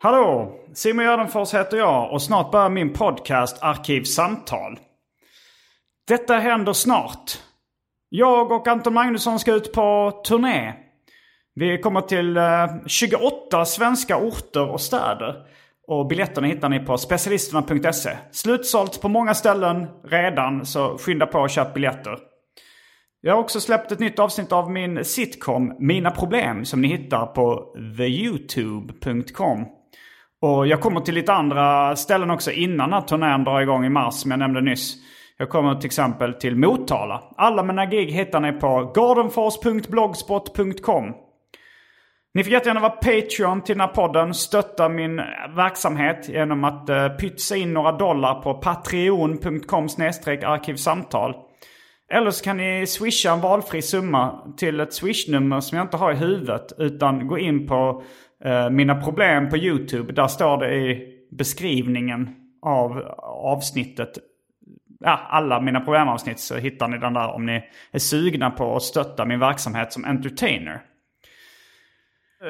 Hallå! Simon Gärdenfors heter jag och snart börjar min podcast Arkivsamtal. Detta händer snart. Jag och Anton Magnusson ska ut på turné. Vi kommer till eh, 28 svenska orter och städer. Och biljetterna hittar ni på specialisterna.se. Slutsålt på många ställen redan, så skynda på och köp biljetter. Jag har också släppt ett nytt avsnitt av min sitcom Mina Problem som ni hittar på theyoutube.com. Och jag kommer till lite andra ställen också innan att turnén drar igång i mars som jag nämnde nyss. Jag kommer till exempel till Motala. Alla mina gig hittar ni på gardenfors.blogspot.com. Ni får jättegärna vara Patreon till den här podden. Stötta min verksamhet genom att uh, pytsa in några dollar på patreon.com arkivsamtal. Eller så kan ni swisha en valfri summa till ett swishnummer som jag inte har i huvudet. Utan gå in på mina problem på YouTube. Där står det i beskrivningen av avsnittet. Ja, alla mina problemavsnitt så hittar ni den där om ni är sugna på att stötta min verksamhet som entertainer.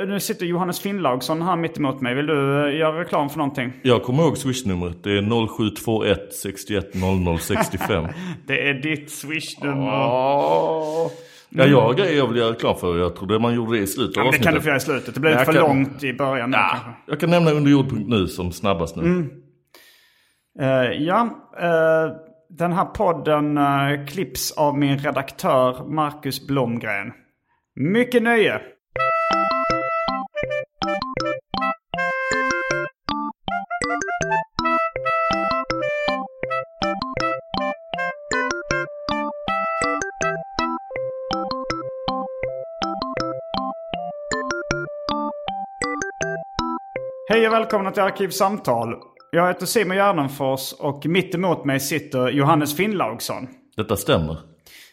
Eh, Nu sitter Johannes Finnlaugsson här mitt emot mig. Vill du eh, göra reklam för någonting? Jag kommer ihåg swishnumret. Det är 0721 61 00 65. Det är ditt swishnummer. Ja, jag har grejer jag vill göra reklam för. Jag trodde man gjorde det i slutet Ja, men det kan du avsnittet. få göra i slutet. Det blev Jag för kan- långt i början. Ja. Kanske. Jag kan nämna underjord.nu som snabbast nu. Eh, ja, eh, den här podden eh, klipps av min redaktör Marcus Blomgren. Mycket nöje! Hej och välkomna till Arkivsamtal. Jag heter Simon Gärdenfors och mitt emot mig sitter Johannes Finnlaugsson. Detta stämmer.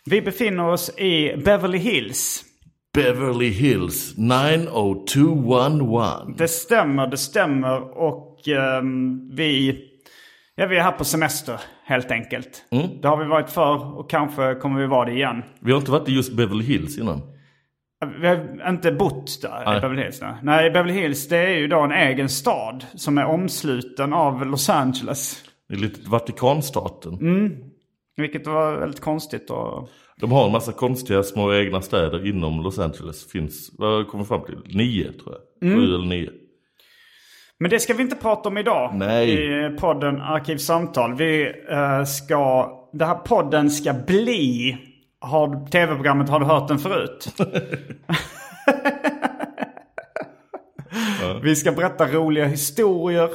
Vi befinner oss i Beverly Hills. Beverly Hills 90211. Det stämmer, det stämmer och ehm, vi, ja, vi är här på semester helt enkelt. Det har vi varit för och kanske kommer vi vara det igen. Vi har inte varit i just Beverly Hills innan. Vi har inte bott där Nej. i Beverly Hills. Nej. nej, Beverly Hills det är ju då en egen stad som är omsluten av Los Angeles. Det är lite Vatikanstaten. Vilket var väldigt konstigt och... De har en massa konstiga små egna städer inom Los Angeles. Finns, vad kommer fram till? Nio tror jag. Sju eller nio. Men det ska vi inte prata om idag Nej. i podden Arkivsamtal. Vi eh, ska... Det här podden ska bli... Har tv-programmet Har du hört den förut? Vi ska berätta roliga historier.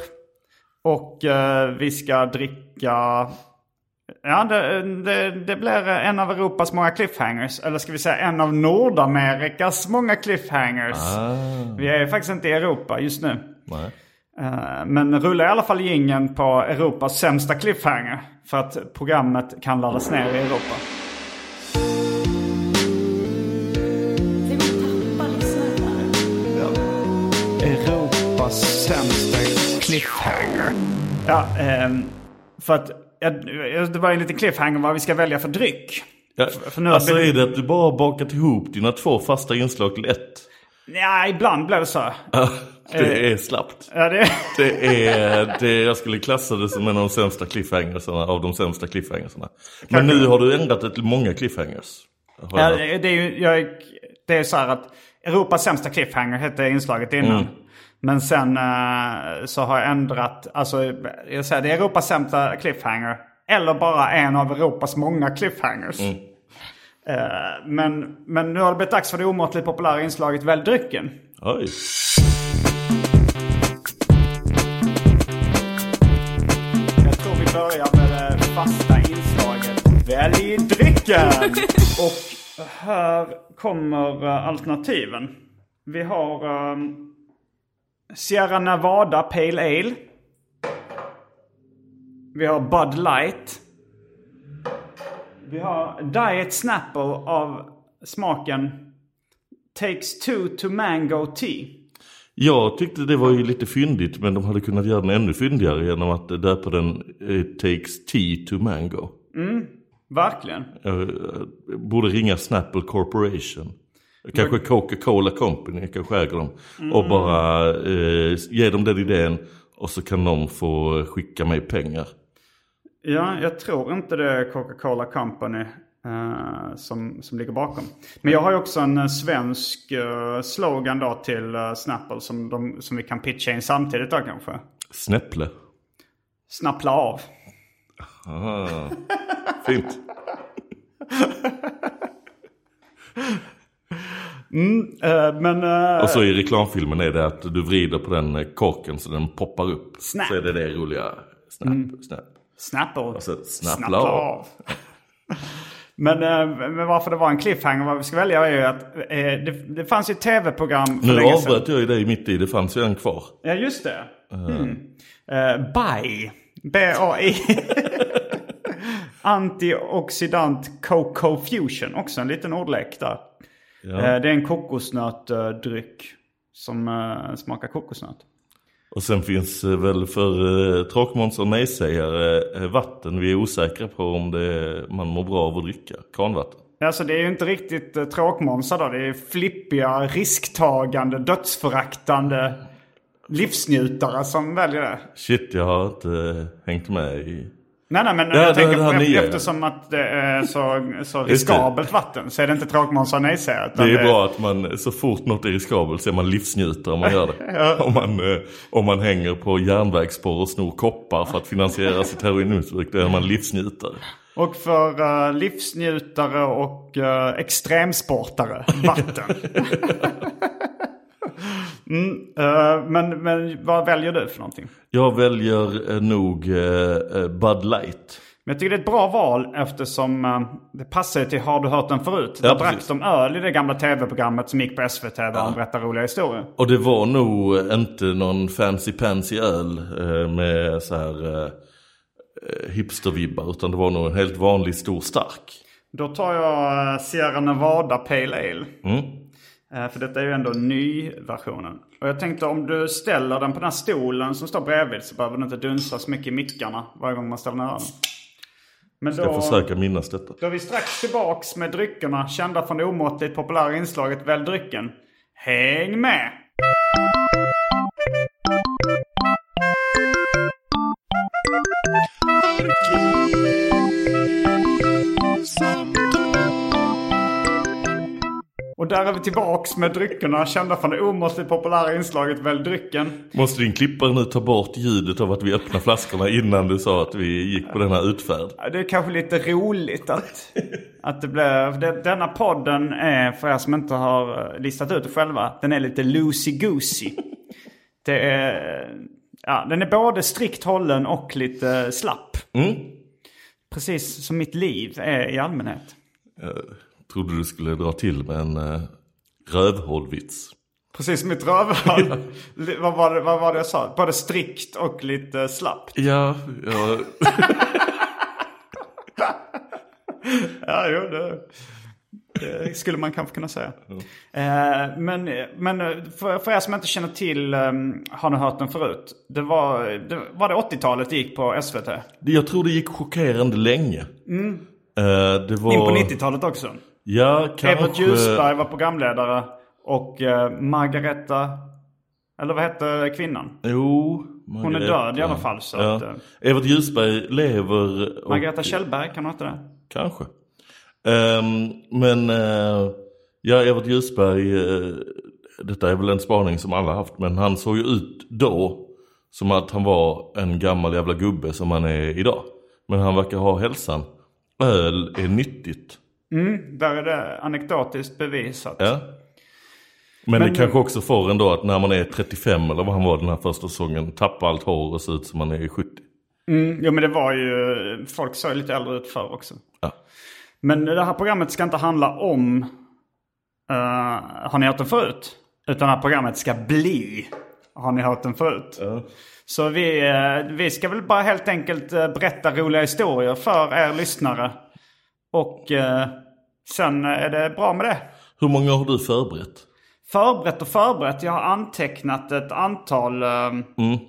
Och eh, vi ska dricka... Ja, det, det, det blir en av Europas många cliffhangers. Eller ska vi säga en av Nordamerikas många cliffhangers. Vi är faktiskt inte i Europa just nu. Nej. Eh, Men rulla i alla fall gingen på Europas sämsta cliffhanger. För att programmet kan laddas ner i Europa. Ja, ehm, för att det var en liten cliffhanger vad vi ska välja för dryck. Ja, för nu alltså är det att du bara har bakat ihop dina två fasta inslag till ett? Ja, ibland blir det så. Ja, det är slappt. Ja, det, Det är, det, jag skulle klassa det som en av de sämsta cliffhangersarna av de sämsta cliffhangersarna. Men nu har du ändrat det till många cliffhangers. Ja, det är ju det är så här att Europas sämsta cliffhanger hette inslaget innan. Men sen eh, så har jag ändrat, alltså jag säger det är Europas sämsta cliffhanger. Eller bara en av Europas många cliffhangers. Eh, men, men nu har det blivit dags för det omåttligt populära inslaget Välj drycken. Oj. Jag tror vi börjar med det fasta inslaget Välj drycken! Och här kommer eh, alternativen. Vi har um, Sierra Nevada Pale Ale. Vi har Bud Light. Vi har Diet Snapple av smaken Takes two to mango tea. Jag tyckte det var ju lite fyndigt men de hade kunnat göra den ännu fyndigare genom att döpa den It takes tea to mango. Verkligen. Jag eh, borde ringa Snapple Corporation. Kanske Coca-Cola Company kanske äger dem. Och bara eh, ge dem den idén och så kan de få skicka mig pengar. Ja, jag tror inte det är Coca-Cola Company eh, som, som ligger bakom. Men jag har ju också en eh, svensk eh, slogan då till uh, Snapple som, de, som vi kan pitcha in samtidigt då kanske. Snäpple. Snappla av. Ah, fint. Eh, men eh, Och så i reklamfilmen är det att du vrider på den eh, korken så den poppar upp. Snap. Så är det det roliga. Snap, snap. Snapple. Alltså, snappla av. men, eh, men varför det var en cliffhanger, vad vi ska välja är ju att eh, det, det fanns ju ett tv-program för Nu avbröt jag ju dig mitt i, det fanns ju en kvar. Ja, just det. Mm. Uh, BAI. B-A-I. Antioxidant Cocoa Fusion. Också en liten ordlek där. Ja. Eh, det är en kokosnötdryck som eh, smakar kokosnöt. Och sen finns eh, väl för eh, tråkmåns och nejsägare vatten vi är osäkra på om det man mår bra av att dricka. Kranvatten. Alltså det är ju inte riktigt tråkmånsar då. Det är flippiga, risktagande, dödsföraktande livsnjutare som väljer det. Shit, jag har inte hängt med i... Nej, nej, men Ja, jag det- tänker det på, nya, ja. eftersom att det är så, så det. riskabelt vatten så är det inte tråkmånsar och nejsägare. Det är bra att man så fort något är riskabelt så är man livsnjutare om man gör det. om, man, eh, om man hänger på järnvägsspår och snor koppar för att finansiera sitt heroinmissbruk, då är man livsnjutare. Och för uh, livsnjutare och uh, extremsportare, vatten. mm, eh, men, men vad väljer du för någonting? Jag väljer eh, nog eh, Bud Light. Men jag tycker det är ett bra val eftersom det passar till Har du hört den förut? Ja, Där drack de öl i det gamla tv-programmet som gick på SVT där de berättar roliga historier. Och det var nog inte någon fancy pansy öl med så här hipstervibbar utan det var nog en helt vanlig stor stark. Då tar jag Sierra Nevada Pale Ale. Mm. Eh, För detta är ju ändå ny-versionen. Och jag tänkte om du ställer den på den här stolen som står bredvid så behöver du inte dunsa så mycket i mickarna varje gång man ställer ner den. Men Jag då, försöker minnas detta. då är vi strax tillbaks med dryckerna kända från det omåttligt populära inslaget Välj drycken. Häng med! Där är vi tillbaks med dryckerna kända från det omåttligt populära inslaget Välj drycken. Måste din klippare nu ta bort ljudet av att vi öppnar flaskorna innan du sa att vi gick på denna utfärd? Det är kanske lite roligt att, att det blev... Denna podden är, för er som inte har listat ut det själva, den är lite loosey-goosey. Det är... Ja, den är både strikt hållen och lite slapp. Mm. Precis som mitt liv är i allmänhet. Jag trodde du skulle dra till med en uh, rövhålvits. Precis mitt rövhål. Vad, var det, vad var det jag sa? Både strikt och lite slappt. Ja, ja Ja, jo, det, det skulle man kanske kunna säga. Eh, men men för, för er som inte känner till, um, har ni hört den förut? Det var det, var det 80-talet det gick på SVT? jag tror det gick chockerande länge. Eh, det var... In på 90-talet också. Ja, kanske... Evert Ljusberg var programledare och uh, Margareta, eller vad hette kvinnan? Jo, Hon är död i alla fall, så ja. att, eh, Evert Ljusberg lever... och- Margareta Kjellberg, kan hon heta det? Kanske. Ehm, men eh, Ja, Evert Ljusberg, eh, detta är väl en spaning som alla haft, men han såg ju ut då som att han var en gammal jävla gubbe som han är idag. Men han verkar ha hälsan. Öl är nyttigt. Mm, där är det anekdotiskt bevisat. Ja. Men, Men- det kanske också får en då att när man är 35 eller vad han var den här första säsongen, tappa allt hår och se ut som man är 70. Mm, jo men det var ju, folk såg lite äldre ut förr också. Ja. Men det här programmet ska inte handla om eh, Har ni hört den förut? Utan det här programmet ska bli Har ni hört den förut? Så vi, eh, vi ska väl bara helt enkelt eh, berätta roliga historier för er lyssnare. Och eh, sen är det bra med det. Hur många har du förberett? Förberett och förberett. Jag har antecknat ett antal eh,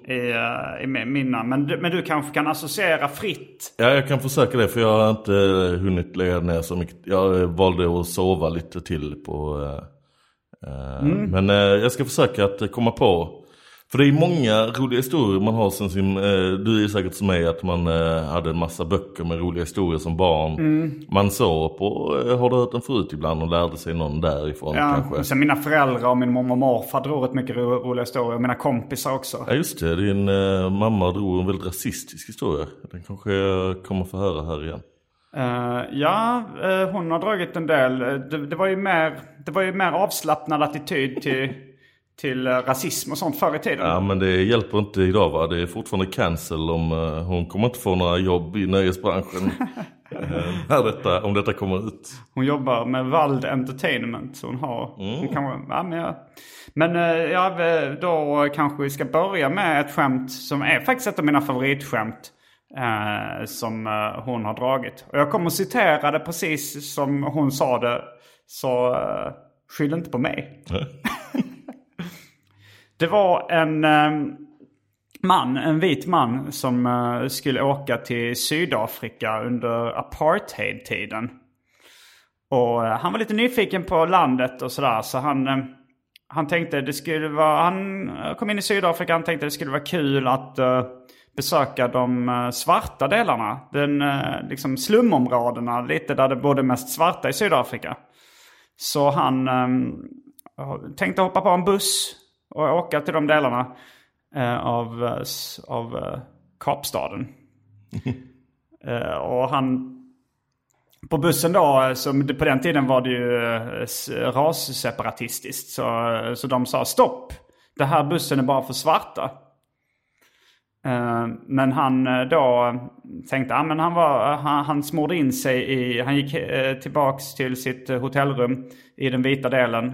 i, eh, i mina. Men du, men du kanske kan associera fritt. Ja, jag kan försöka det för jag har inte eh, hunnit lägga ner så mycket. Jag eh, valde att sova lite till på... eh, eh, Men eh, jag ska försöka att eh, komma på. För det är många roliga historier man har sen sin... eh, Du är säkert som mig att man eh, hade en massa böcker med roliga historier som barn. Man såg på eh, Har du hört den förut ibland och lärde sig någon därifrån Ja, kanske. och sen mina föräldrar och min mormor och morfar drog rätt mycket ro- roliga historier. Och mina kompisar också. Ja just det, din eh, mamma drog en väldigt rasistisk historia. Den kanske jag kommer få höra här igen. Eh, ja, eh, hon har dragit en del. Det, det, var ju mer, det var ju mer avslappnad attityd till, till eh, rasism och sånt förr i tiden. Ja men det hjälper inte idag va? Det är fortfarande cancel om uh, hon kommer inte få några jobb i nöjesbranschen. När detta, om detta kommer ut. Hon jobbar med Vald Entertainment. Så hon har... Hon kan, ja, men ja. men eh, ja, då kanske vi ska börja med ett skämt som är faktiskt ett av mina favoritskämt. Eh, som hon har dragit. Och jag kommer att citera det precis som hon sa det. Så skyll inte på mig. det var en eh, man, en vit man som eh, skulle åka till Sydafrika under apartheidtiden. Och eh, han var lite nyfiken på landet och sådär. Så han, eh, han tänkte det skulle vara, han eh, kom in i Sydafrika, han tänkte det skulle vara kul att eh, besöka de eh, svarta delarna. Den, eh, liksom slumområdena, lite där det bodde mest svarta i Sydafrika. Så han ehm, tänkte hoppa på en buss och åka till de delarna eh, av, av eh, Kapstaden. eh, och han på bussen då, som på den tiden var det ju rasseparatistiskt. Så, så de sa stopp. Det här bussen är bara för svarta. Men han då tänkte, ja men han var, han, han smorde in sig i, han gick tillbaks till sitt hotellrum i den vita delen.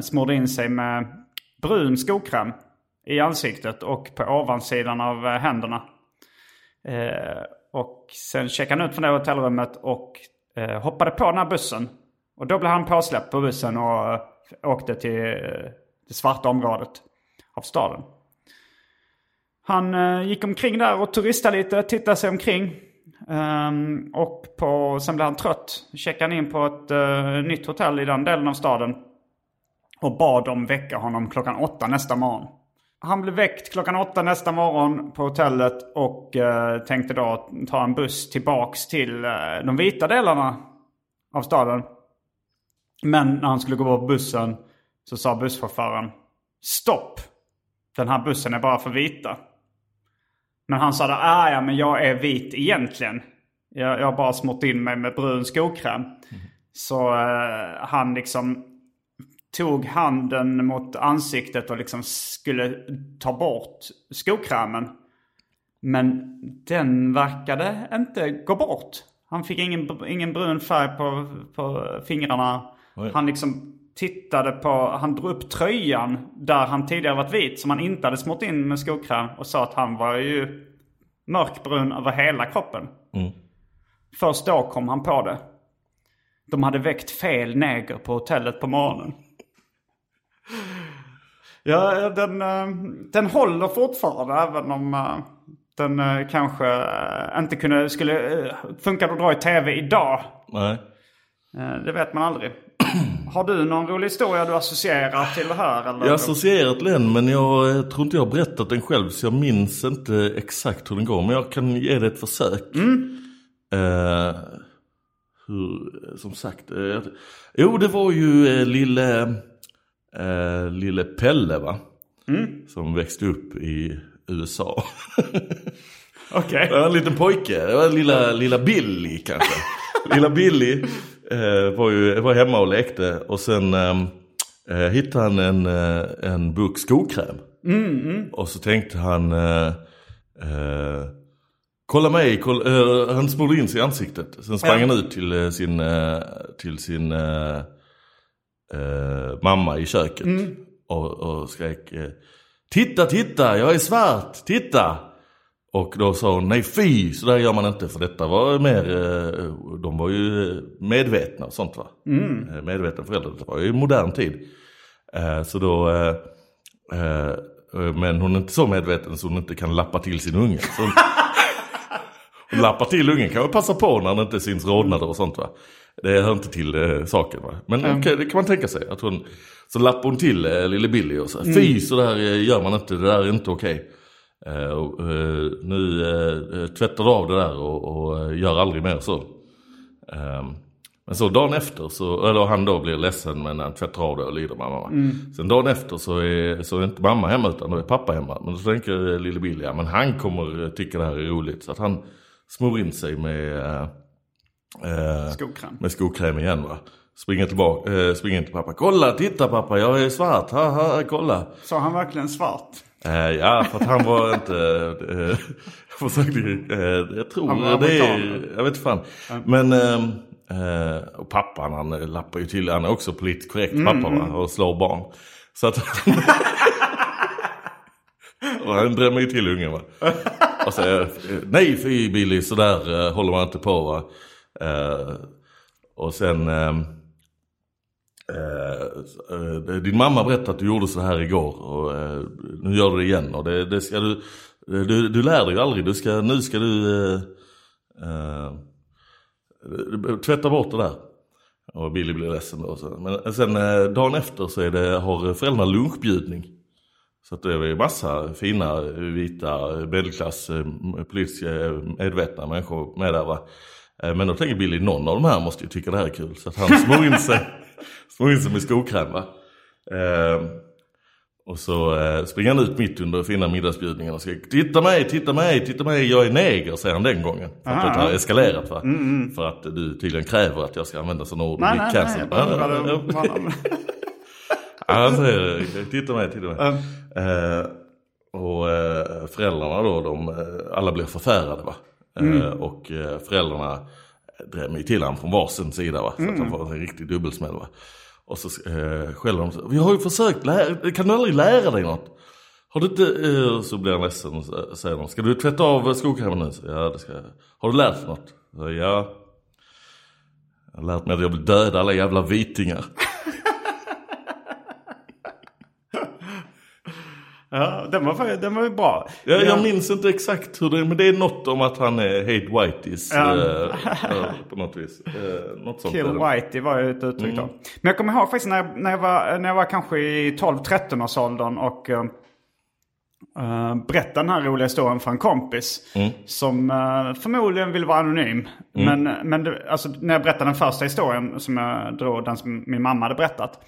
Smorde in sig med brun skokräm i ansiktet och på ovansidan av eh, händerna. Eh, och sen checkade han ut från det hotellrummet och eh, hoppade på den här bussen. Och då blev han påsläppt på bussen och eh, åkte till eh, det svarta området av staden. Han eh, gick omkring där och turistade lite, tittade sig omkring. Ehm, och på, sen blev han trött. Checkade in på ett eh, nytt hotell i den delen av staden. Och bad dem väcka honom klockan åtta nästa morgon. Han blev väckt klockan åtta nästa morgon på hotellet och eh, tänkte då ta en buss tillbaks till eh, de vita delarna av staden. Men när han skulle gå på bussen så sa busschauffören Stopp! Den här bussen är bara för vita. Men han sa då, ah, ja men jag är vit egentligen. Jag, jag har bara smort in mig med brun skokräm. Så eh, han liksom tog handen mot ansiktet och liksom skulle ta bort skokrämen. Men den verkade inte gå bort. Han fick ingen, ingen brun färg på, på fingrarna. Oj. Han liksom tittade på, han drog upp tröjan där han tidigare varit vit som han inte hade smort in med skokräm och sa att han var ju mörkbrun över hela kroppen. Först då kom han på det. De hade väckt fel neger på hotellet på morgonen. Ja, den, eh, den håller fortfarande även om eh, den eh, kanske eh, inte kunde, skulle eh, funka att dra i tv idag. Nej. Eh, Det vet man aldrig. Har du någon rolig historia du associerar till det här? Eller? Jag har associerat till den men jag eh, tror inte jag har berättat den själv så jag minns inte exakt hur den går. Men jag kan ge det ett försök. Eh, hur, som sagt. Eh, jo, det var ju eh, lille, eh, lille Pelle va? Som växte upp i USA. Okej. Det var en liten pojke, det var lilla, lilla Billy kanske. lilla Billy eh, var ju var hemma och lekte och sen eh, eh, hittade han en, eh, en burk skokräm. Och så tänkte han, eh, eh, kolla mig, kolla, eh, han smorde in sig i ansiktet. Sen sprang Ja. han ut till eh, sin, till sin eh, mamma i köket. Och, och skrek, eh, titta, titta, jag är svart, titta! Och då sa hon, nej fy, så där gör man inte. För detta var mer, eh, de var ju medvetna och sånt va. Eh, Medvetna föräldrar, det var ju modern tid. Så då, men hon är inte så medveten så hon inte kan lappa till sin unge. Så hon, hon lappar till ungen, kan man passa på när det inte syns rodnader och sånt va. Det hör inte till eh, saken va. Men okej, det kan man tänka sig. Att hon, så lappar hon till eh, lille Billy och så fy så där eh, gör man inte, det där är inte okej. Eh, och, eh, nu eh, tvättar du av det där och, och gör aldrig mer så. Ehm, men så dagen efter, så, eller han då blir ledsen men han tvättar av det och lider mamma. va. Sen dagen efter så är, så är inte mamma hemma utan då är pappa hemma. Men då tänker lille Billy, ja men han kommer tycka det här är roligt. Så att han smår in sig med, eh, Skokräm. med skokräm igen va. Springer tillbaka, eh, springer in till pappa. Kolla, titta pappa, jag är svart, haha, kolla. Så han verkligen svart? Eh, ja, för att han var inte... Eh, jag försökte, eh, jag tror Han var det är... Jag vet fan. Men... Eh, eh, och pappan han eh, lappar ju till, han är också politiskt korrekt pappa va, och slår barn. Så att... och han drämmer ju till ungen va. Och säger, eh, nej fy Billy, sådär håller man inte på va. Eh, och sen... Ehm, eh, eh, din mamma berättade att du gjorde så här igår och eh, nu gör du det igen och det, det ska du, du, du lär dig ju aldrig, du ska, nu ska du eh, tvätta bort det där. Och Billy blir ledsen då. Så. Men sen dagen efter så är det, har föräldrarna lunchbjudning. Så att det är massa fina vita medelklass politiskt medvetna människor med där va. Eh, Men då tänker Billy, någon av de här måste ju tycka det här är kul. Så att han smår in sig, smår in sig med skokräm va. Eh, och så eh, springer han ut mitt under fina middagsbjudningen och skriker Titta mig, titta mig, titta mig, jag är neger, säger han den gången. För att det har eskalerat va. För att du tydligen kräver att jag ska använda sådana ord. Nej, nej, nej. vad han- säger titta mig, titta mig. Eh, och eh, föräldrarna då, de, eh, alla blir förfärade va. Eh, och eh, föräldrarna drämmer ju till honom från varsin sida va. Så att han får en riktig dubbelsmäll va. Och så eh, skäller de vi har ju försökt lära, kan du aldrig lära dig något? Har du inte, eh, så blir han ledsen och säger de, ska du tvätta av skokrämen nu? Så, ja det ska jag. Har du lärt dig något? Så, ja. Jag har lärt mig att jag vill döda alla jävla vitingar. Ja, den var, den var ju bra. Jag, jag minns inte exakt hur det men det är något om att han är hate whiteys Ja. eh, eh, på något vis. Eh, något sånt Kill är. Whitey var ju ett uttryck då. Men jag kommer ihåg faktiskt när jag, när jag, var, när jag var kanske i 12-13 års åldern och uh, berättade den här roliga historien för en kompis. Som eh, förmodligen vill vara anonym. Men, men det, alltså, när jag berättade den första historien som jag drog, den som min mamma hade berättat.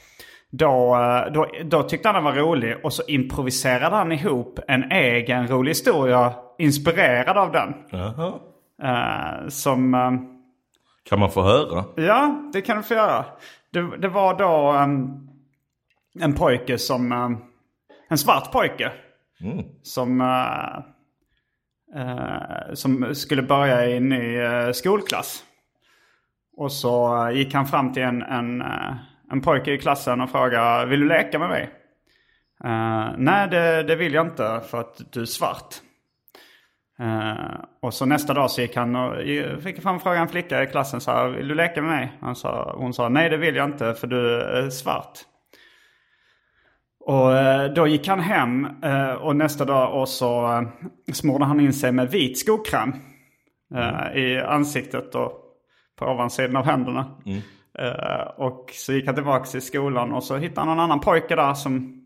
Då, eh, då, då tyckte han den var rolig och så improviserade han ihop en egen rolig historia inspirerad av den. Jaha. Eh, som... eh, Kan man få höra? Ja, det kan du få göra. Det, det var då um, en pojke som... um, en svart pojke. Som, uh, uh, som skulle börja i en ny uh, skolklass. Och så uh, gick han fram till en, en, uh, en pojke i klassen och frågade Vill du leka med mig? Uh, Nej, det, det vill jag inte för att du är svart. Eh, och så nästa dag så gick han och fick fram frågan en flicka i klassen så här, vill du leka med mig? Han sa, hon sa, nej det vill jag inte för du är svart. Och eh, då gick han hem och nästa dag och så smorde han in sig med vit skokräm eh, i ansiktet och på ovansidan av händerna. Eh, Eh, och så gick han tillbaka till skolan och så hittade han en annan pojke där som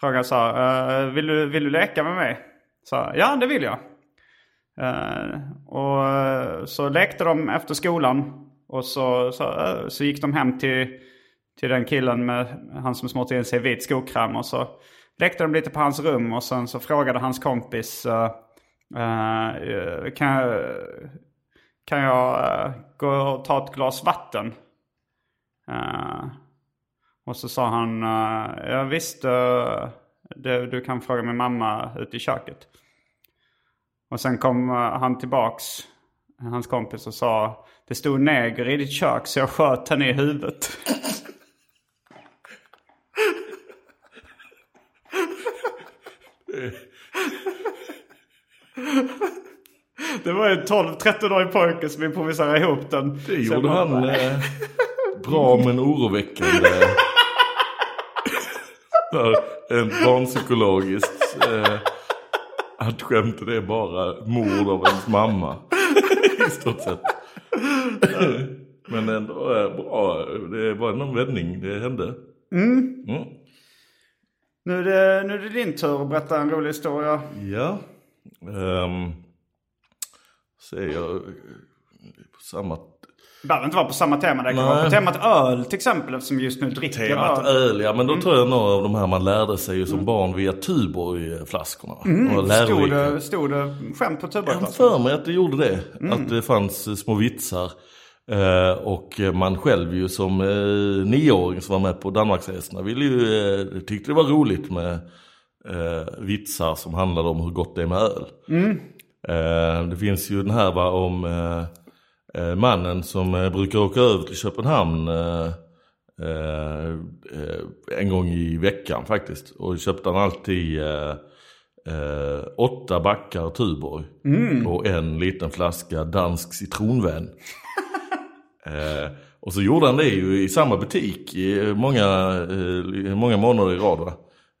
frågade så här, eh, vill, du, vill du leka med mig? Så, ja det vill jag. Eh, och så lekte de efter skolan. Och så, så, så gick de hem till, till den killen med han som smort in sig vit skokräm. Och så lekte de lite på hans rum och sen så frågade hans kompis kan, jag, kan jag gå och ta ett glas vatten? Eh, och så sa han, uh, ja visst, uh, det, du kan fråga min mamma ute i köket. Och sen kom han tillbaks, hans kompis, och sa, det stod neger i ditt kök så jag sköt henne i huvudet. Det var en 12-13-årig pojke som improviserade ihop den. Det gjorde han eh, bra men oroväckande. En barnpsykologiskt. Eh, att skämtet är bara mord av ens mamma. I stort sett. Men ändå eh, bra. Det var någon vändning. Det hände. Mm. Nu är, det, nu är det din tur att berätta en rolig historia. Ja. Um, säger jag eh, på samma Det behöver inte vara på samma tema. Det kan vara på temat öl till exempel eftersom just nu dricker Temat öl. öl, ja men då tror jag några av de här man lärde sig ju som barn via Tuborg-flaskorna. Mm. Stod det, stod det skämt på Jag har tuberflaskan? för mig att det gjorde det. Att det fanns eh, små vitsar. Eh, och man själv ju som eh, nioåring som var med på Danmarksresorna ville ju, eh, tyckte det var roligt med eh, vitsar som handlade om hur gott det är med öl. Eh, det finns ju den här va, om eh, eh, mannen som eh, brukar åka över till Köpenhamn eh, eh, eh, en gång i veckan faktiskt. Och köpte han alltid eh, eh, åtta backar Tuborg och en liten flaska dansk citronvän. eh, och så gjorde han det ju i samma butik i många, eh, många månader i rad. Va?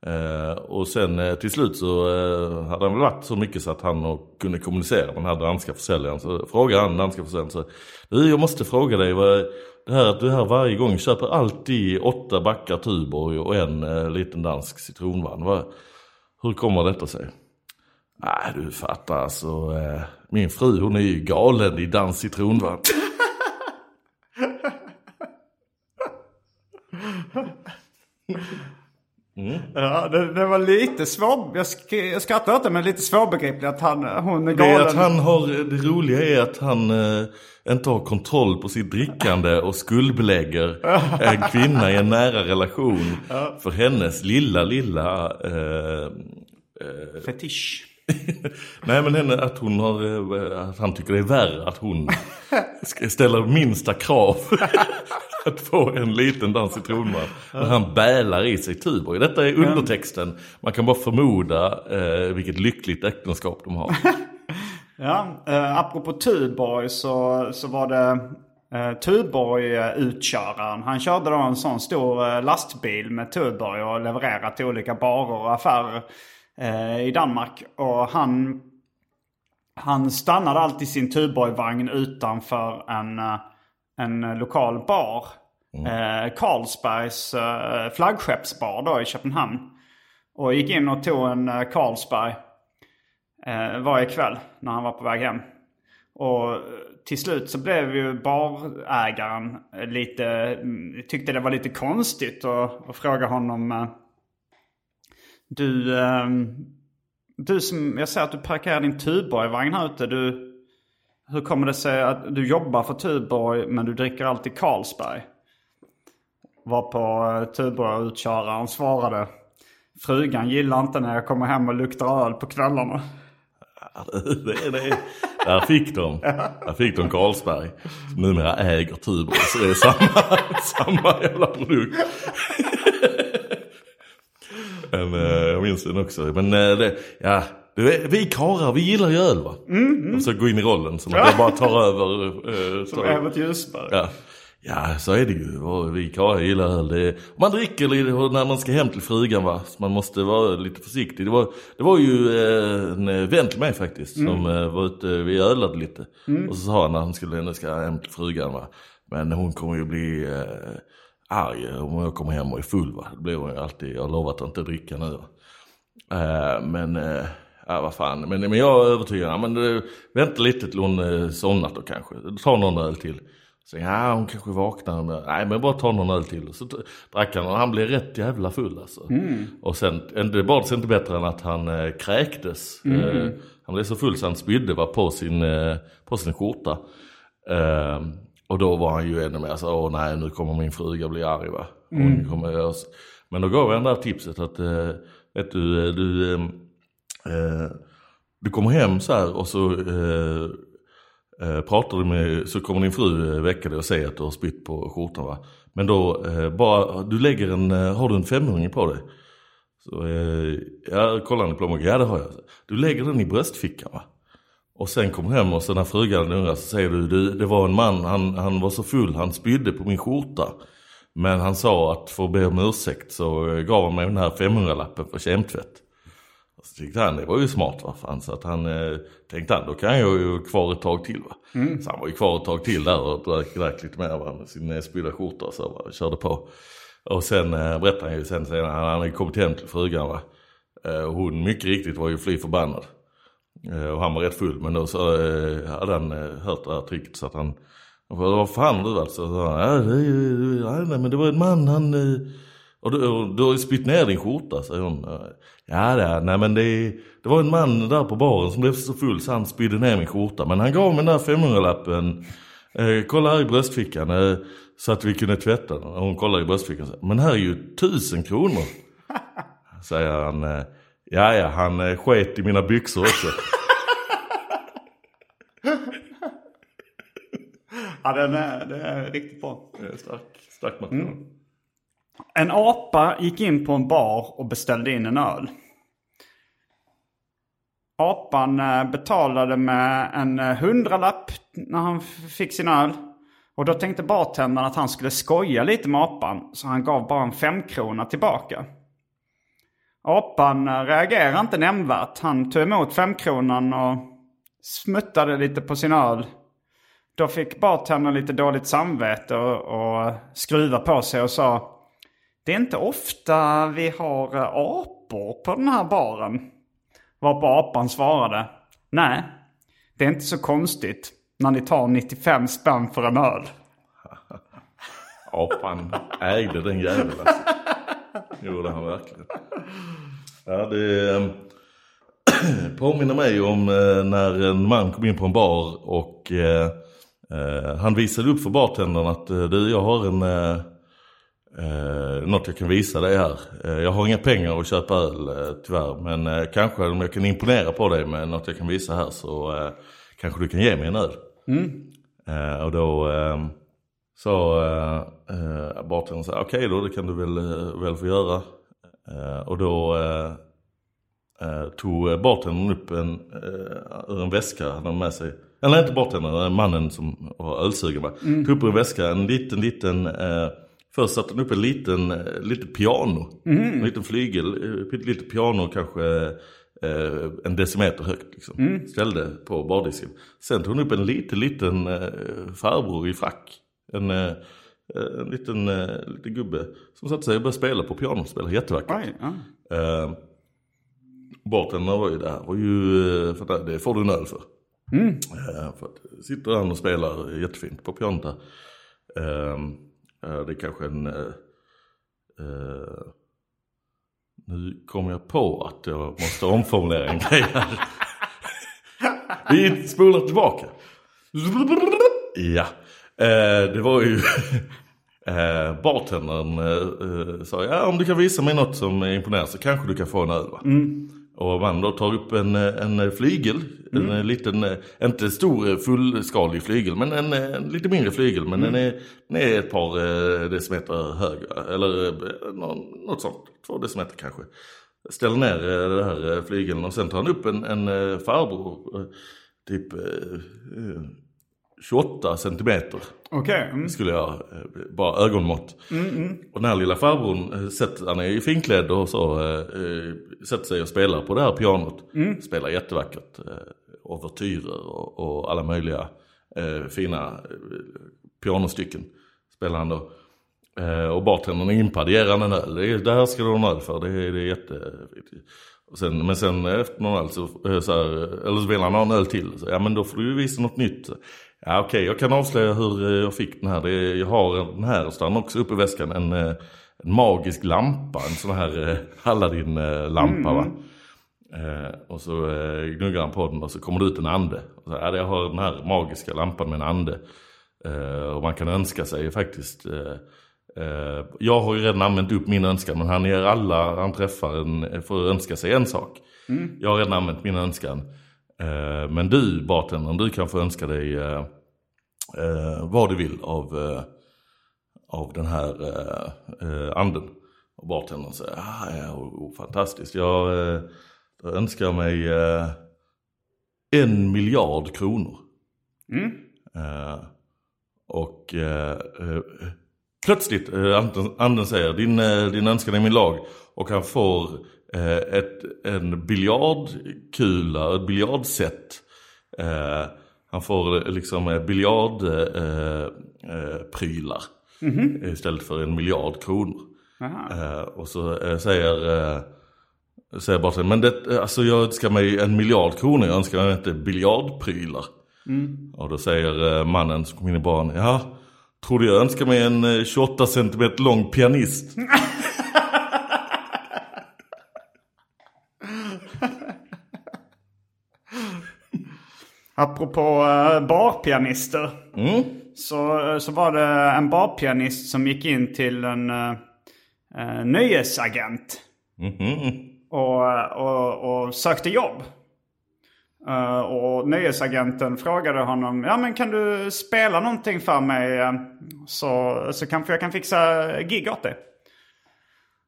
Eh, och sen eh, till slut så eh, hade han väl varit så mycket så att han och kunde kommunicera med den här danska försäljaren. Så frågade han danska försäljaren så du jag måste fråga dig vad, det här att du här varje gång köper alltid åtta backar Tuborg och en eh, liten dansk citronvann. Vad, hur kommer detta sig? Nej du fattar alltså, eh, min fru hon är ju galen i dansk citronvann. Ja, det, det var lite svår. Jag, sk- jag skrattar åt det men lite svårbegripligt att han, hon är Det, galen. att han har, det roliga är att han eh, inte har kontroll på sitt drickande och skuldbelägger en kvinna i en nära relation för hennes lilla, lilla... Eh, Fetisch. nej men henne, att hon har, eh, att han tycker det är värre att hon ställa minsta krav. att få en liten dans i tronman. När han bälar i sig Tuborg. Detta är undertexten. Man kan bara förmoda eh, vilket lyckligt äktenskap de har. Ja, eh, apropå Tuborg så, så var det eh, Tuborg-utköraren. Han körde då en sån stor eh, lastbil med Tuborg och levererade till olika barer och affärer eh, i Danmark. Och han, han stannade alltid sin Tuborg-vagn utanför en, eh, en lokal bar. Eh, Carlsbergs eh, flaggskeppsbar då i Köpenhamn. Och gick in och tog en eh, Carlsberg eh, varje kväll när han var på väg hem. Och eh, till slut så blev ju barägaren eh, lite, mm, tyckte det var lite konstigt och, och frågade honom eh, Du, ehm, du som, jag ser att du parkerar din Tuborg-vagn här ute. Du, hur kommer det sig att du jobbar för Tuborg men du dricker alltid Carlsberg? Varpå eh, Tuborg-utköraren svarade Frugan gillar inte när jag kommer hem och luktar öl på kvällarna. det, är det. Där fick de. Där fick de Carlsberg. Som numera äger Tuborg. Så det är samma, samma jävla produkt. Men, eh, jag minns den också. Men eh, det, ja, vi karlar, vi gillar ju öl va? Och så gå in i rollen. Så man kan bara tar över. eh, Som tar- Evert Ljusberg. Ja. ja, så är det ju. Vi karlar gillar öl. Det, man dricker lite när man ska hem till frugan va. Så man måste vara lite försiktig. Det var, det var ju eh, en vän till mig faktiskt. Som eh, var ute, vi ölade lite. Och så sa han när han skulle nu ska hem till frugan va. Men hon kommer ju bli eh, arg om jag kommer hem och är full va. Det blir hon ju alltid. Jag har lovat att inte dricka nu. Eh, men, eh, ja vad fan. Men, men jag är övertygad. Ja, men, eh, vänta lite till hon eh, somnat då kanske. Ta någon öl till. Så ja, hon kanske vaknar. Men, nej, men bara ta någon öl till. Så drack han och han blev rätt jävla full alltså. Och sen, det bad sig inte bättre än att han eh, kräktes. Eh, han blev så full så han spydde va, på, sin, eh, på sin skjorta. Eh, och då var han ju ännu mer så, åh nej nu kommer min fruga bli arg va. Hon kommer göra så. Men då gav jag det där tipset att, eh, vet du, du, eh, du kommer hem så här och så eh, eh, pratar du med, så kommer din fru eh, väcka dig och säga att du har spytt på skjortan va. Men då, eh, bara, du lägger en, eh, har du en femhundring på dig? Så eh, jag kollar i plånboken, ja det har jag. Du lägger den i bröstfickan va. Och sen kommer hem och så när frugan undrar så säger du, du det var en man, han, han var så full, han spydde på min skjorta. Men han sa att för att be om ursäkt så eh, gav han mig den här 500-lappen för kemtvätt. Så tyckte han det var ju smart va fan, så att han eh, tänkte han då kan jag ju kvar ett tag till va. Så han var ju kvar ett tag till där och drack, drack lite mer va, med sin eh, spydda skjorta och så va, och körde på. Och sen eh, berättade han ju sen senare, han hade kommit hem till frugan va. Eh, hon mycket riktigt var ju fly förbannad. Eh, och han var rätt full men då så eh, hade han hört det här tricket så att han vad fan har du alltså? Så sa han, nej, men det var en man, han... eh, Och du, och du har ju spytt ner din skjorta, säger hon. Ja, det, nej men det, det var en man där på baren som blev så full så han spydde ner min skjorta. Men han gav mig den där 500-lappen. Eh, kolla här i bröstfickan. Eh, så att vi kunde tvätta den. Och hon kollar i bröstfickan och säger, men här är ju tusen kronor. säger han. Eh, ja, ja, han eh, sket i mina byxor också. Ja, den är, det är riktigt bra. Är stark, stark material. En apa gick in på en bar och beställde in en öl. Apan eh, betalade med en eh, hundralapp när han fick sin öl. Och då tänkte bartendern att han skulle skoja lite med apan. Så han gav bara en femkrona tillbaka. Apan eh, reagerade inte nämnvärt. Han tog emot femkronan och smuttade lite på sin öl. Då fick bartendern lite dåligt samvete och, och skruva på sig och sa det är inte ofta vi har eh, apor på den här baren. Varpå apan svarade Nej, det är inte så konstigt när ni tar 95 spänn för en öl. Apan ägde den jäveln alltså. Gjorde han verkligen. Ja, det eh, påminner mig om eh, när en man kom in på en bar och eh, han visade upp för bartendern att du, jag har en eh, något jag kan visa dig här. Eh, jag har inga pengar att köpa öl eh, tyvärr men eh, kanske om jag kan imponera på dig med något jag kan visa här så eh, kanske du kan ge mig en öl. Eh, och då eh, sa eh, eh, bartendern så okej då det kan du väl, väl få göra. Och då tog bartendern upp en, ur en väska han hade med sig. Eller inte bartendern, mannen som var ölsugen va. Tog upp ur en väska en liten, liten Först satte han upp en liten, eh, litet piano. En liten flygel, eh, lite piano kanske eh, en decimeter högt. Liksom. Ställde på bardisken. Sen tog hon upp en liten, liten eh, farbror i frack. En, eh, en liten, eh, liten gubbe som satte sig och började spela på piano. Spelade jättevackert. Oj, ja. Eh, bartendern var ju där, var ju, eh, för det, det får du en öl för. Eh, för att sitter han och spelar jättefint på pianot där. Eh, eh, Eh, det är kanske en... Eh, eh, nu kom jag på att jag måste omformulera en grej här. Vi spolar tillbaka. Ja, eh, det var ju... Eh, bartendern eh, eh, sa ja om du kan visa mig något som imponerar så kanske du kan få en öl va? Mm. Och man då tar upp en, en flygel, en eh, liten, inte stor fullskalig flygel men en, en lite mindre flygel. Men den, är, den är ett par eh, decimeter hög eller eh, nå- något sånt, två decimeter kanske. Ställer ner eh, den här flygeln och sen tar han upp en, en farbror, typ 28 centimeter Okej. mm. skulle jag, eh, bara ögonmått. Och den här lilla farbrorn, eh, han är ju finklädd och så, eh, sätter sig och spelar på det här pianot. Spelar jättevackert. Eh, Ouvertyrer och, och alla möjliga eh, fina eh, pianostycken spelar han då. Eh, och bartendern han en öl. Det, är, det här ska du ha en öl för, det är, det är jätte... Och sen, men sen efter någon öl så, eh, så här, eller så vill han ha en öl till. Så, ja men då får du ju visa något nytt. Ja okej, okay, jag kan avslöja hur eh, jag fick den här. Det jag har den här, och står också uppe i väskan, en, eh, en magisk lampa. En sån här Aladdin-lampa va. Eh, och så eh, gnuggar han på den och så kommer det ut en ande. Så, ja, jag har den här magiska lampan med en ande. Eh, och man kan önska sig faktiskt. Eh, jag har ju redan använt upp min önskan men han ger alla han träffar en, för att önska sig en sak. Mm. Jag har redan använt min önskan. Eh, men du bartendern, du kan få önska dig vad du vill av, av den här anden. Och bartendern säger, ah, ja, oh, fantastiskt. Jag då önskar jag mig eh, en miljard kronor. Mm. Eh, och eh, eh plötsligt, eh, anden säger din, eh, din önskan är min lag. Och han får ett, en biljardkula, ett biljardset. han får liksom biljardprylar mm -hmm. istället för en miljard kronor. och så säger Säger bara men det, alltså jag önskar mig en miljard kronor, jag önskar mig inte biljardprylar. Mm. Och då säger eh, mannen som kom in i baren, ja, tror du jag önskar mig en 28 eh, cm lång pianist? Apropå uh, barpianister. Mm. Så, så var det en barpianist som gick in till en uh, nöjesagent. Mm -hmm och, och, och sökte jobb. Uh, och nöjesagenten frågade honom, ja men kan du spela någonting för mig eh, så, så kanske jag kan fixa gig åt dig.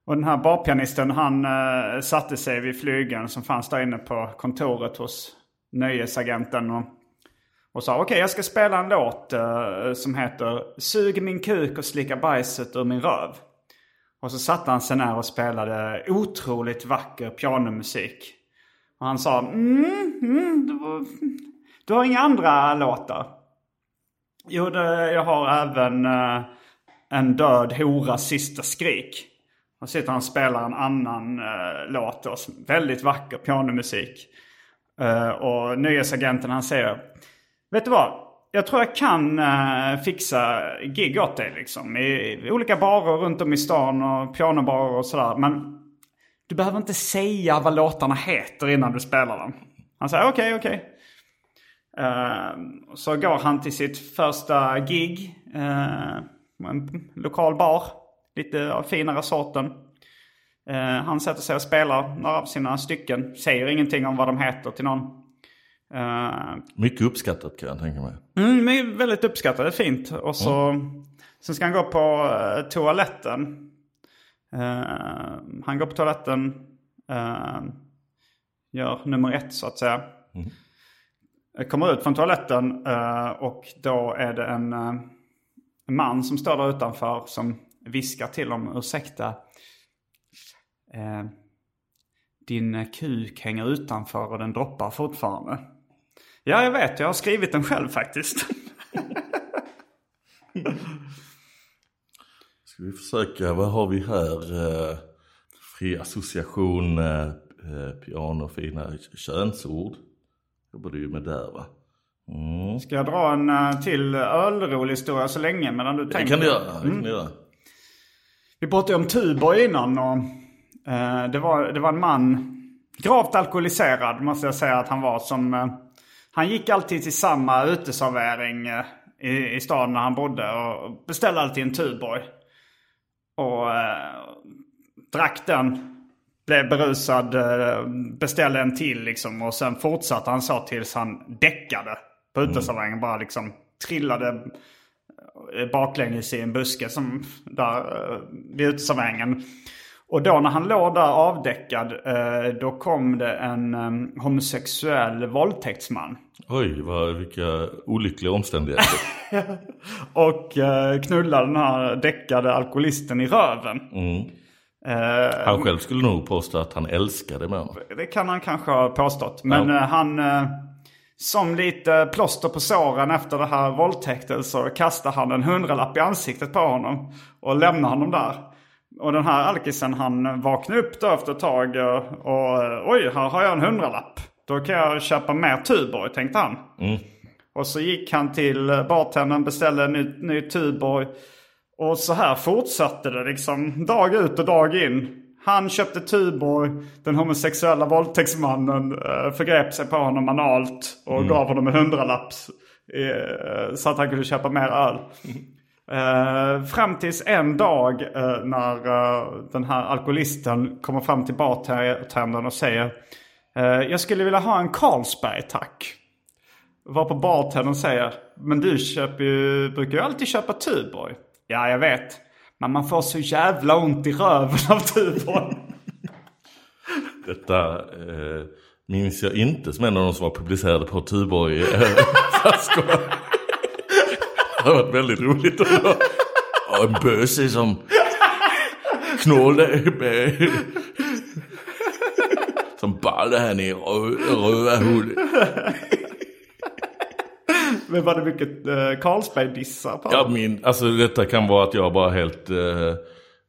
Och den här barpianisten han uh, satte sig vid flygeln som fanns där inne på kontoret hos nöjesagenten. Och, och sa okej okay, jag ska spela en låt som heter Sug min kuk och slicka bajset ur min röv. Och så satte han sig ner och spelade otroligt vacker pianomusik. Och han sa mm, mm, du, du har inga andra låtar? Jo, det, jag har även uh, En död horas sista skrik. Och sitter han och spelar en annan uh, låt då, väldigt vacker pianomusik. Uh, och nyhetsagenten han säger Vet du vad? jag tror jag kan uh, fixa gig åt dig liksom. I, I, olika barer runt om i stan och pianobarer och sådär. Men du behöver inte säga vad låtarna heter innan du spelar dem. Han säger okej, okay, okej. Okay. Uh, så går han till sitt första gig. Uh, en lokal bar. Lite av finare sorten. Uh, han sätter sig och spelar några av sina stycken. Säger ingenting om vad de heter till någon. Uh, Mycket uppskattat kan jag tänka mig. Mm, väldigt uppskattat, det är fint. Och så, mm. Sen ska han gå på uh, toaletten. Uh, han går på toaletten, gör nummer ett så att säga. Mm. Kommer ut från toaletten och då är det en, en man som står där utanför som viskar till honom, ursäkta. din kuk hänger utanför och den droppar fortfarande. Ja, jag vet. Jag har skrivit den själv faktiskt. Ska vi försöka, vad har vi här? Eh, fri association, eh, eh piano, fina könsord. Jobbar du ju med där va? Mm. Ska jag dra en till ölrolig historia så länge medan du tänker? Det kan du göra. Det kan mm. göra. Vi pratade om Tuborg innan och det, var, det var en man, gravt alkoholiserad måste jag säga att han var som han gick alltid till samma uteservering i, i stan när han bodde och beställde alltid en Tuborg. Och eh, drack den, blev berusad, eh, beställde en till liksom. Och sen fortsatte han så tills han däckade på mm. uteserveringen. Mm. Bara liksom trillade eh, baklänges i en buske som där eh, vid uteserveringen. Och då när han låg där avdäckad, eh, då kom det en um, homosexuell våldtäktsman. Oj, vad, vilka olyckliga omständigheter. och uh, knullade den här däckade alkoholisten i röven. Mm. Uh, han själv skulle nog påstå att han älskade med honom. Det kan han kanske ha påstått. Men ja. han som lite plåster på såren efter det här våldtäkten så kastar han en hundralapp i ansiktet på honom. Och lämnar honom där. Och den här alkisen han vaknar upp då efter ett tag och, oj, här har jag en hundralapp. Då kan jag köpa mer Tuborg, tänkte han. Och så gick han till bartendern, beställde en ny, ny Tuborg. Och så här fortsatte det liksom dag ut och dag in. Han köpte Tuborg, den homosexuella våldtäktsmannen eh, förgrep sig på honom analt och gav honom en hundralapp. eh, Så att han kunde köpa mer öl. Uh, fram tills en dag uh, när uh, den här alkoholisten kommer fram till bartendern och säger Jag skulle vilja ha en Carlsberg tack. Varpå bartendern säger Men du köper ju, brukar ju alltid köpa Tuborg. Ja, jag vet. Men man får så jävla ont i röven av Tuborg. Detta eh, minns jag inte som en av de som var publicerade på Tuborg eh. Det har varit väldigt roligt. Och en böse som knålade med som ballade han i rö- röda hullet. Men var det mycket eh, Carlsberg-dissar på Jag min, alltså detta kan vara att jag bara helt... Eh,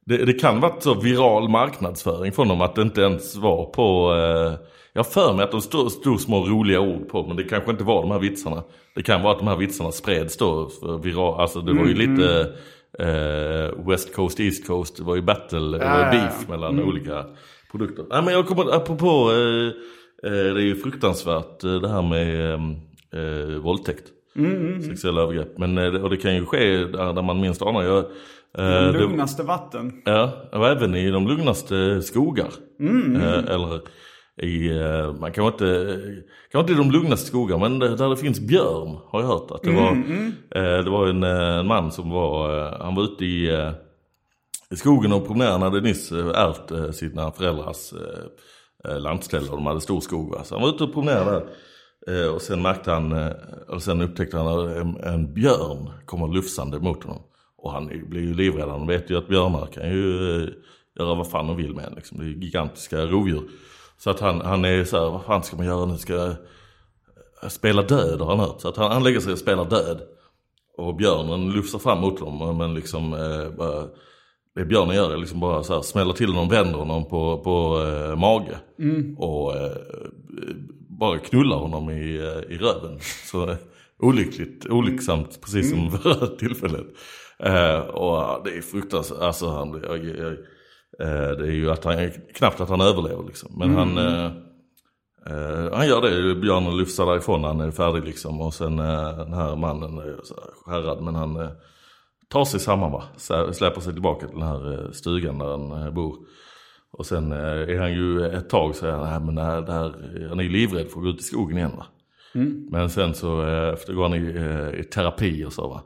det, det kan vara så viral marknadsföring från dem att det inte ens var på... Eh, jag för mig att de stod, stod små roliga ord på men det kanske inte var de här vitsarna. Det kan vara att de här vitsarna spreds då för alltså det var ju lite eh, West Coast, East Coast, det var ju battle, Ja, ja, beef mellan olika produkter. Nej men jag kommer, apropå, eh, eh, det är ju fruktansvärt eh, det här med eh, eh, våldtäkt. Sexuella övergrepp. Men, eh, och det kan ju ske där, där man minst anar. Jag, De lugnaste vatten. Ja, och även i de lugnaste skogar. Eh, eller i, eh, man kan inte, kanske inte i de lugnaste skogar, men där det finns björn har jag hört. Att det, var, eh, det var en, eh, en man som var, eh, han var ute i, eh, i skogen och promenerade, han hade nyss ärvt eh, sina föräldrars lantställe och de hade stor skog. Va? Så han var ute och promenerade där. Och sen märkte han, och sen upptäckte han att en, en björn kommer lufsande mot honom. Och han blir ju livrädd, han vet ju att björnar kan ju göra vad fan de vill med en. Liksom. Det är gigantiska rovdjur. Så att han, han är så här, vad fan ska man göra nu? Ska jag spela död har han hört. Så att han, han lägger sig och spelar död. Och björnen lufsar fram mot honom men liksom eh, bara, det björnen gör är liksom bara så här, smäller till honom, vänder honom på, på eh, mage. Och eh, bara knullar honom i, eh, i röven. Så eh, olyckligt, olycksamt precis som för det här tillfället. Eh, och det är fruktansvärt, alltså han, jag, jag, eh, det är ju att han, knappt att han överlever liksom. Men han, eh, eh, han gör det, björnen lufsar därifrån när han är färdig liksom. Och sen eh, den här mannen är skärrad men han eh, tar sig samman va. Släpar sig tillbaka till den här eh, stugan där han eh, bor. Och sen eh, är han ju ett tag så är han, nej men det här, det här, han är ju livrädd för att gå ut i skogen igen va. Men sen så eh, efter går han i, eh, i terapi och så va.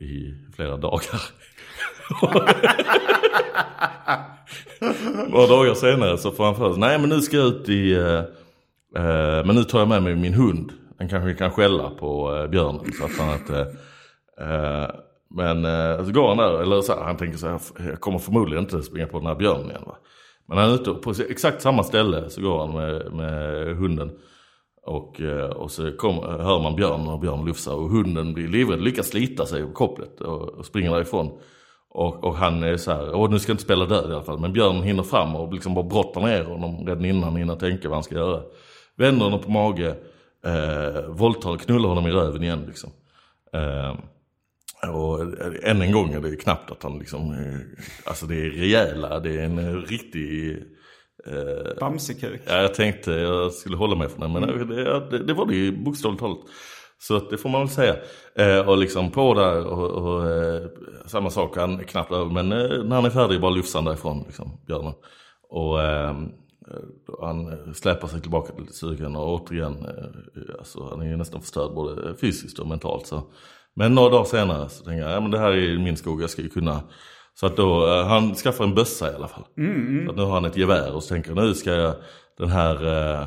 I flera dagar. Några dagar senare så får han för sig, nej men nu ska jag ut i, eh, eh, men nu tar jag med mig min hund. Den kanske kan skälla på eh, björnen så att han inte, eh, men eh, så går han där, eller så här, han tänker så här, jag kommer förmodligen inte springa på den här björnen igen va. Men han är ute på exakt samma ställe så går han med, med hunden. Och, eh, och så kom, eh, hör man björnen och björnen lufsar och hunden blir livrädd, lyckas slita sig på kopplet och, och springer därifrån. Och, och han är så här, åh nu ska jag inte spela död i alla fall. Men björnen hinner fram och liksom bara brottar ner honom redan innan han hinner tänka vad han ska göra. Vänder honom på mage, eh, våldtar och knullar honom i röven igen liksom. Eh, och än en gång är det knappt att han liksom, eh, alltså det är rejäla, det är en eh, riktig eh, Bamsekuk. Ja, jag tänkte jag skulle hålla mig från det, men det, det, det var det ju bokstavligt talat. Så att det får man väl säga. Eh, och liksom på där och, och eh, samma sak, han är knappt över, men eh, när han är färdig bara lyfts han därifrån, liksom, björnen. Och eh, han släpar sig tillbaka till stugan och återigen, eh, alltså, han är ju nästan förstörd både fysiskt och mentalt. Så. Men några dagar senare så tänker jag, ja men det här är min skog, jag ska ju kunna så att då, eh, han skaffar en bössa i alla fall. Så att nu har han ett gevär och så tänker nu ska jag, den här, eh,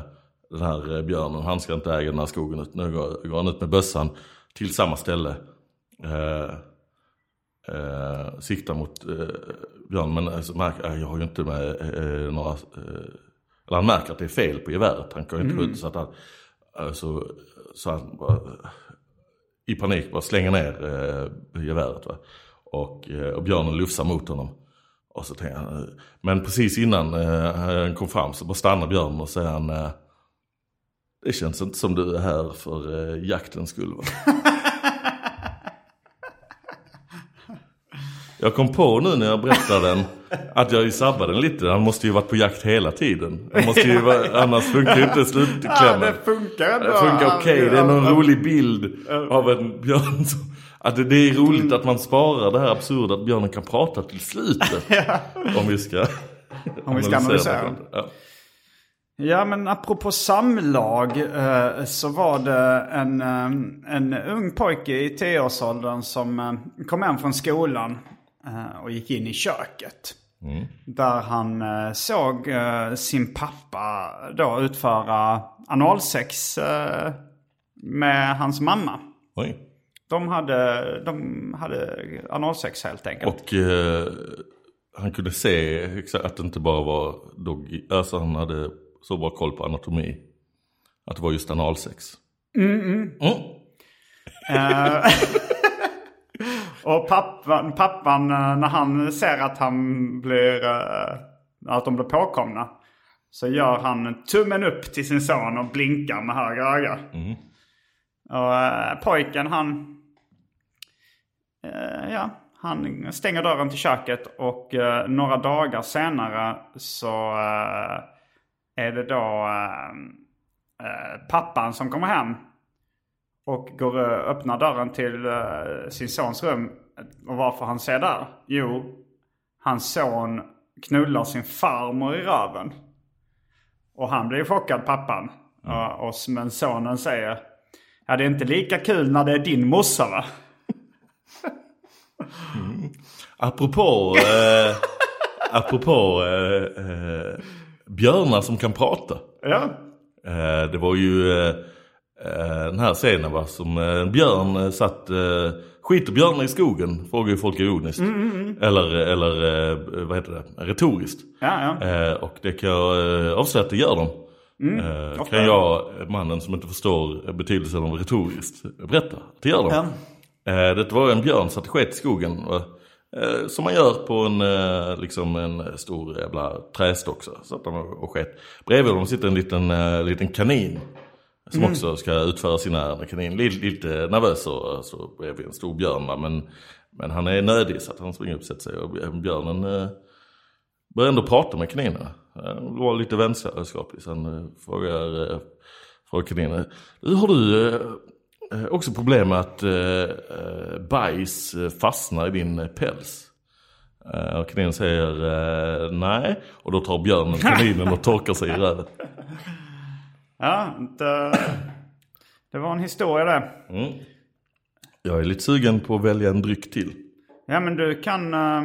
den här eh, björnen, han ska inte äga den här skogen. Utan nu går, går han ut med bössan till samma ställe. Eh, eh, siktar mot eh, björnen, men alltså, märker, eh, jag har ju inte med eh, några, eh, eller han märker att det är fel på geväret. Han kan ju inte skjuta så att han, eh, så, han bara, i panik bara slänger ner eh, geväret. Va? Och, eh, och björnen lufsar mot honom. Och så tänker han, eh, men precis innan eh, han kom fram så bara stannar björnen och säger han eh, Det känns inte som du är här för eh, jaktens skull va? Jag kom på nu när jag berättade den att jag sabbade den lite. Han måste ju varit på jakt hela tiden. Han måste ju vara, annars funkar ju inte slutklämmen. Ja, det funkar ändå. Det funkar okej. Det är någon rolig bild av en björn. Att det, det är roligt att man sparar det här absurda att björnen kan prata till slutet. Om vi ska Om vi ska analysera. Ja. Ja, men apropå samlag eh, så var det en, eh, en ung pojke i tioårsåldern som eh, kom hem från skolan och gick in i köket. Där han såg sin pappa då utföra analsex med hans mamma. Oj. De hade, de hade analsex helt enkelt. Och eh, han kunde se att det inte bara var doggy. Alltså han hade så bra koll på anatomi. Att det var just analsex. Mm. Och pappan, pappan eh, när han ser att han blir, eh, att de blir påkomna. Så gör han tummen upp till sin son och blinkar med höger öga. Och eh, pojken han, eh, ja, han stänger dörren till köket och eh, några dagar senare så eh, är det då eh, pappan som kommer hem. Och går, eh, öppnar dörren till eh, sin sons rum. Och varför han ser där? Jo, hans son knullar sin farmor i röven. Och han blir chockad, pappan. Och, och, men sonen säger Ja, det är inte lika kul när det är din morsa va? Apropå, eh, apropå eh, eh, björnar som kan prata. Ja. Eh, det var ju eh, eh, den här scenen va, som en björn satt, skiter björnar i skogen? Frågar ju folk ironiskt. Eller, eller eh, vad heter det, retoriskt. Ja, ja. Och det kan jag avslöja att det gör de. ofta. kan jag, mannen som inte förstår betydelsen av retoriskt, berätta att det gör de. Eh, det var en björn satt och sket i skogen. va. Eh, som man gör på en, eh, liksom en stor jävla trästock. Så satt han och och sket. Bredvid dem sitter en liten, eh, liten kanin. Som också ska utföra sina ärenden. Kanin lite, lite nervös och så bredvid en stor björn. Men, men han är nödig så att han springer upp och sätter sig. Och björnen börjar ändå prata med kaninen. Eh, var lite vänskaplig. Sen eh, frågar, frågar kaninen. "Du, Har du också problem med att eh, eh, bajs eh, fastnar i din eh, päls? Eh, och kaninen säger eh, nej. Och då tar björnen kaninen och torkar sig i röven. Ja, det, det var en historia det. Jag är lite sugen på att välja en dryck till. Ja men du kan, eh,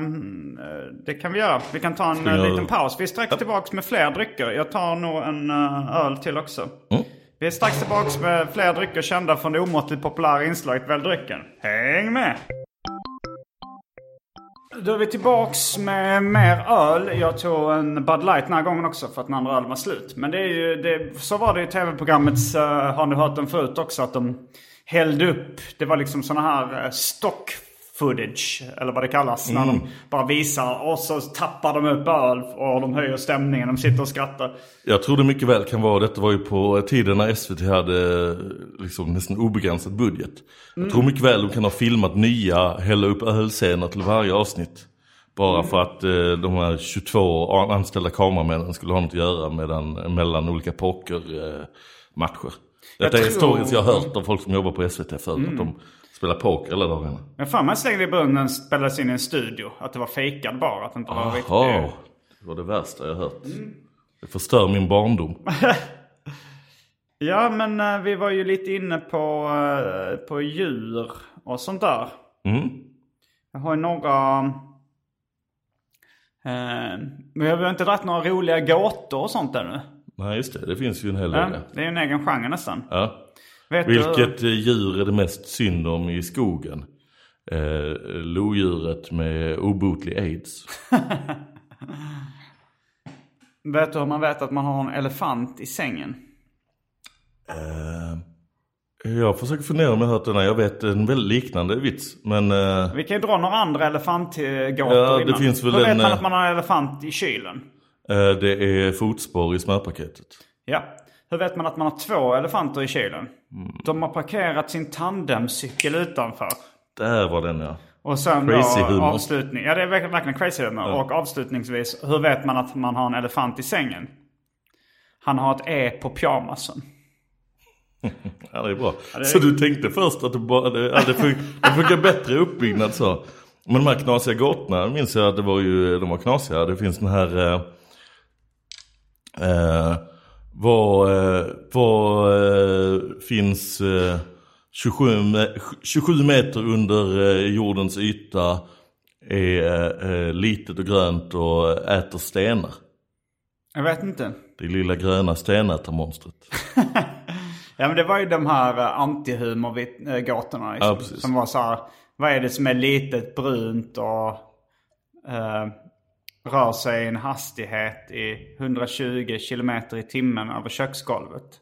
det kan vi göra. Vi kan ta en eh, jag- liten paus. Vi är strax tillbaka med fler drycker. Jag tar nog en eh, öl till också. Vi är strax tillbaka med fler drycker kända från det omåttligt populära inslaget Välj drycken. Häng med! Då är vi tillbaks med mer öl. Jag tog en Bud Light den här gången också för att den andra ölen var slut. Men det är ju, det, så var det i tv-programmet, uh, eh, har ni hört den förut också, att de hällde upp. Det var liksom såna här eh, stock footage, eller vad det kallas. När de bara visar och så tappar de upp öl och de höjer stämningen. De sitter och skrattar. Jag tror det mycket väl kan vara, detta var ju på tiden när SVT hade liksom nästan obegränsad budget. Jag tror mycket väl de kan ha filmat nya hälla upp ölscener till varje avsnitt. Bara för att eh, de här 22 anställda kameramännen skulle ha något att göra medan, mellan olika pokermatcher. Eh, matcher. Detta Jag är tror- stories jag har hört av folk som jobbar på SVT förut. Att de spelar poker alla dagarna. Men fan man slängde i brunnen spelades in i en studio. Att det var fejkad bara. Att det inte var Jaha, riktigt. det var det värsta jag hört. Det förstör min barndom. Ja, men eh, vi var ju lite inne på, eh, på djur och sånt där. Mm. Jag har ju några... Eh, men jag har inte dragit några roliga gåtor och sånt ännu. Nej just det, det finns ju en hel Ja, del. det är ju en egen genre nästan. Ja. Vet du, Vilket eh, djur är det mest synd om i skogen? Eh, lodjuret med obotlig aids. vet du hur man vet att man har en elefant i sängen? Eh, jag försöker fundera om jag hört den här. Jag vet en väldigt liknande vits. Men eh, Vi kan ju dra några andra elefantgåtor Ja, det innan. finns väl Hur vet en, man eh, att man har en elefant i kylen? eh, det är fotspår i smörpaketet. Ja. Hur vet man att man har två elefanter i kylen? Mm. De har parkerat sin tandemcykel utanför. Där var den ja. Och sen Crazy då humor. avslutning. Ja det är verkligen crazy humor. Och avslutningsvis, hur vet man att man har en elefant i sängen? Han har ett E på pyjamasen. Ja, det är bra. det är- Så du tänkte först att det, bara, det, ja, det, fun- det funkar bättre uppbyggnad så. Men de här knasiga gåtorna minns jag att det var ju, de var knasiga. Det finns den här... Eh, eh, vad eh, vad eh, finns eh, 27, me- 27 meter under eh, jordens yta är eh, litet och grönt och äter stenar. Jag vet inte. Det lilla gröna stenätarmonstret. Ja men det var ju de här antihumor-gåtorna. Ja, precis. som var så här, vad är det som är litet, brunt och eh, rör sig i en hastighet i 120 km i timmen över köksgolvet?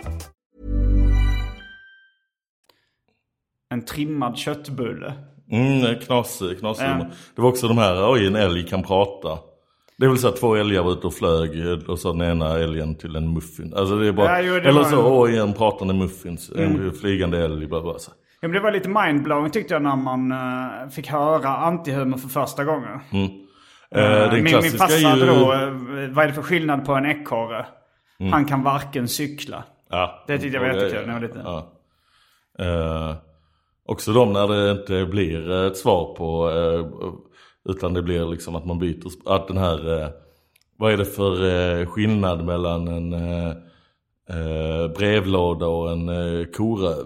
En trimmad köttbulle. Mm, knas, knas Ja. Det var också de här, oj en älg kan prata. Det är väl så att två älgar var ute och flög och så den ena älgen till en muffin. Alltså det är bara, Ja, jo, det eller så, en- oj en pratande muffins, en flygande älg, bla bla. Så. Ja, men det var lite mindblowing tyckte jag när man eh, fick höra antihumor för första gången. Eh, den min, min farsa ju... då, eh, vad är det för skillnad på en ekorre? Han kan varken cykla. Ja. Det tyckte jag var jättekul när jag var liten. Ja. Eh, också de när det inte blir ett svar på, eh, utan det blir liksom att man byter, att den här, eh, vad är det för eh, skillnad mellan en eh, eh, brevlåda och en eh, koröv?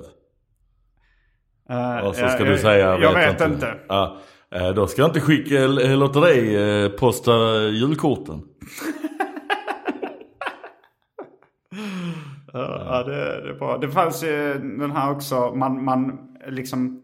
Eh, Och så ja, ska jag, du säga, Jag vet inte. Ja, eh, då ska jag inte skicka, låta dig eh, posta julkorten. Ja, det, det är bra. Det fanns ju den här också, man, man liksom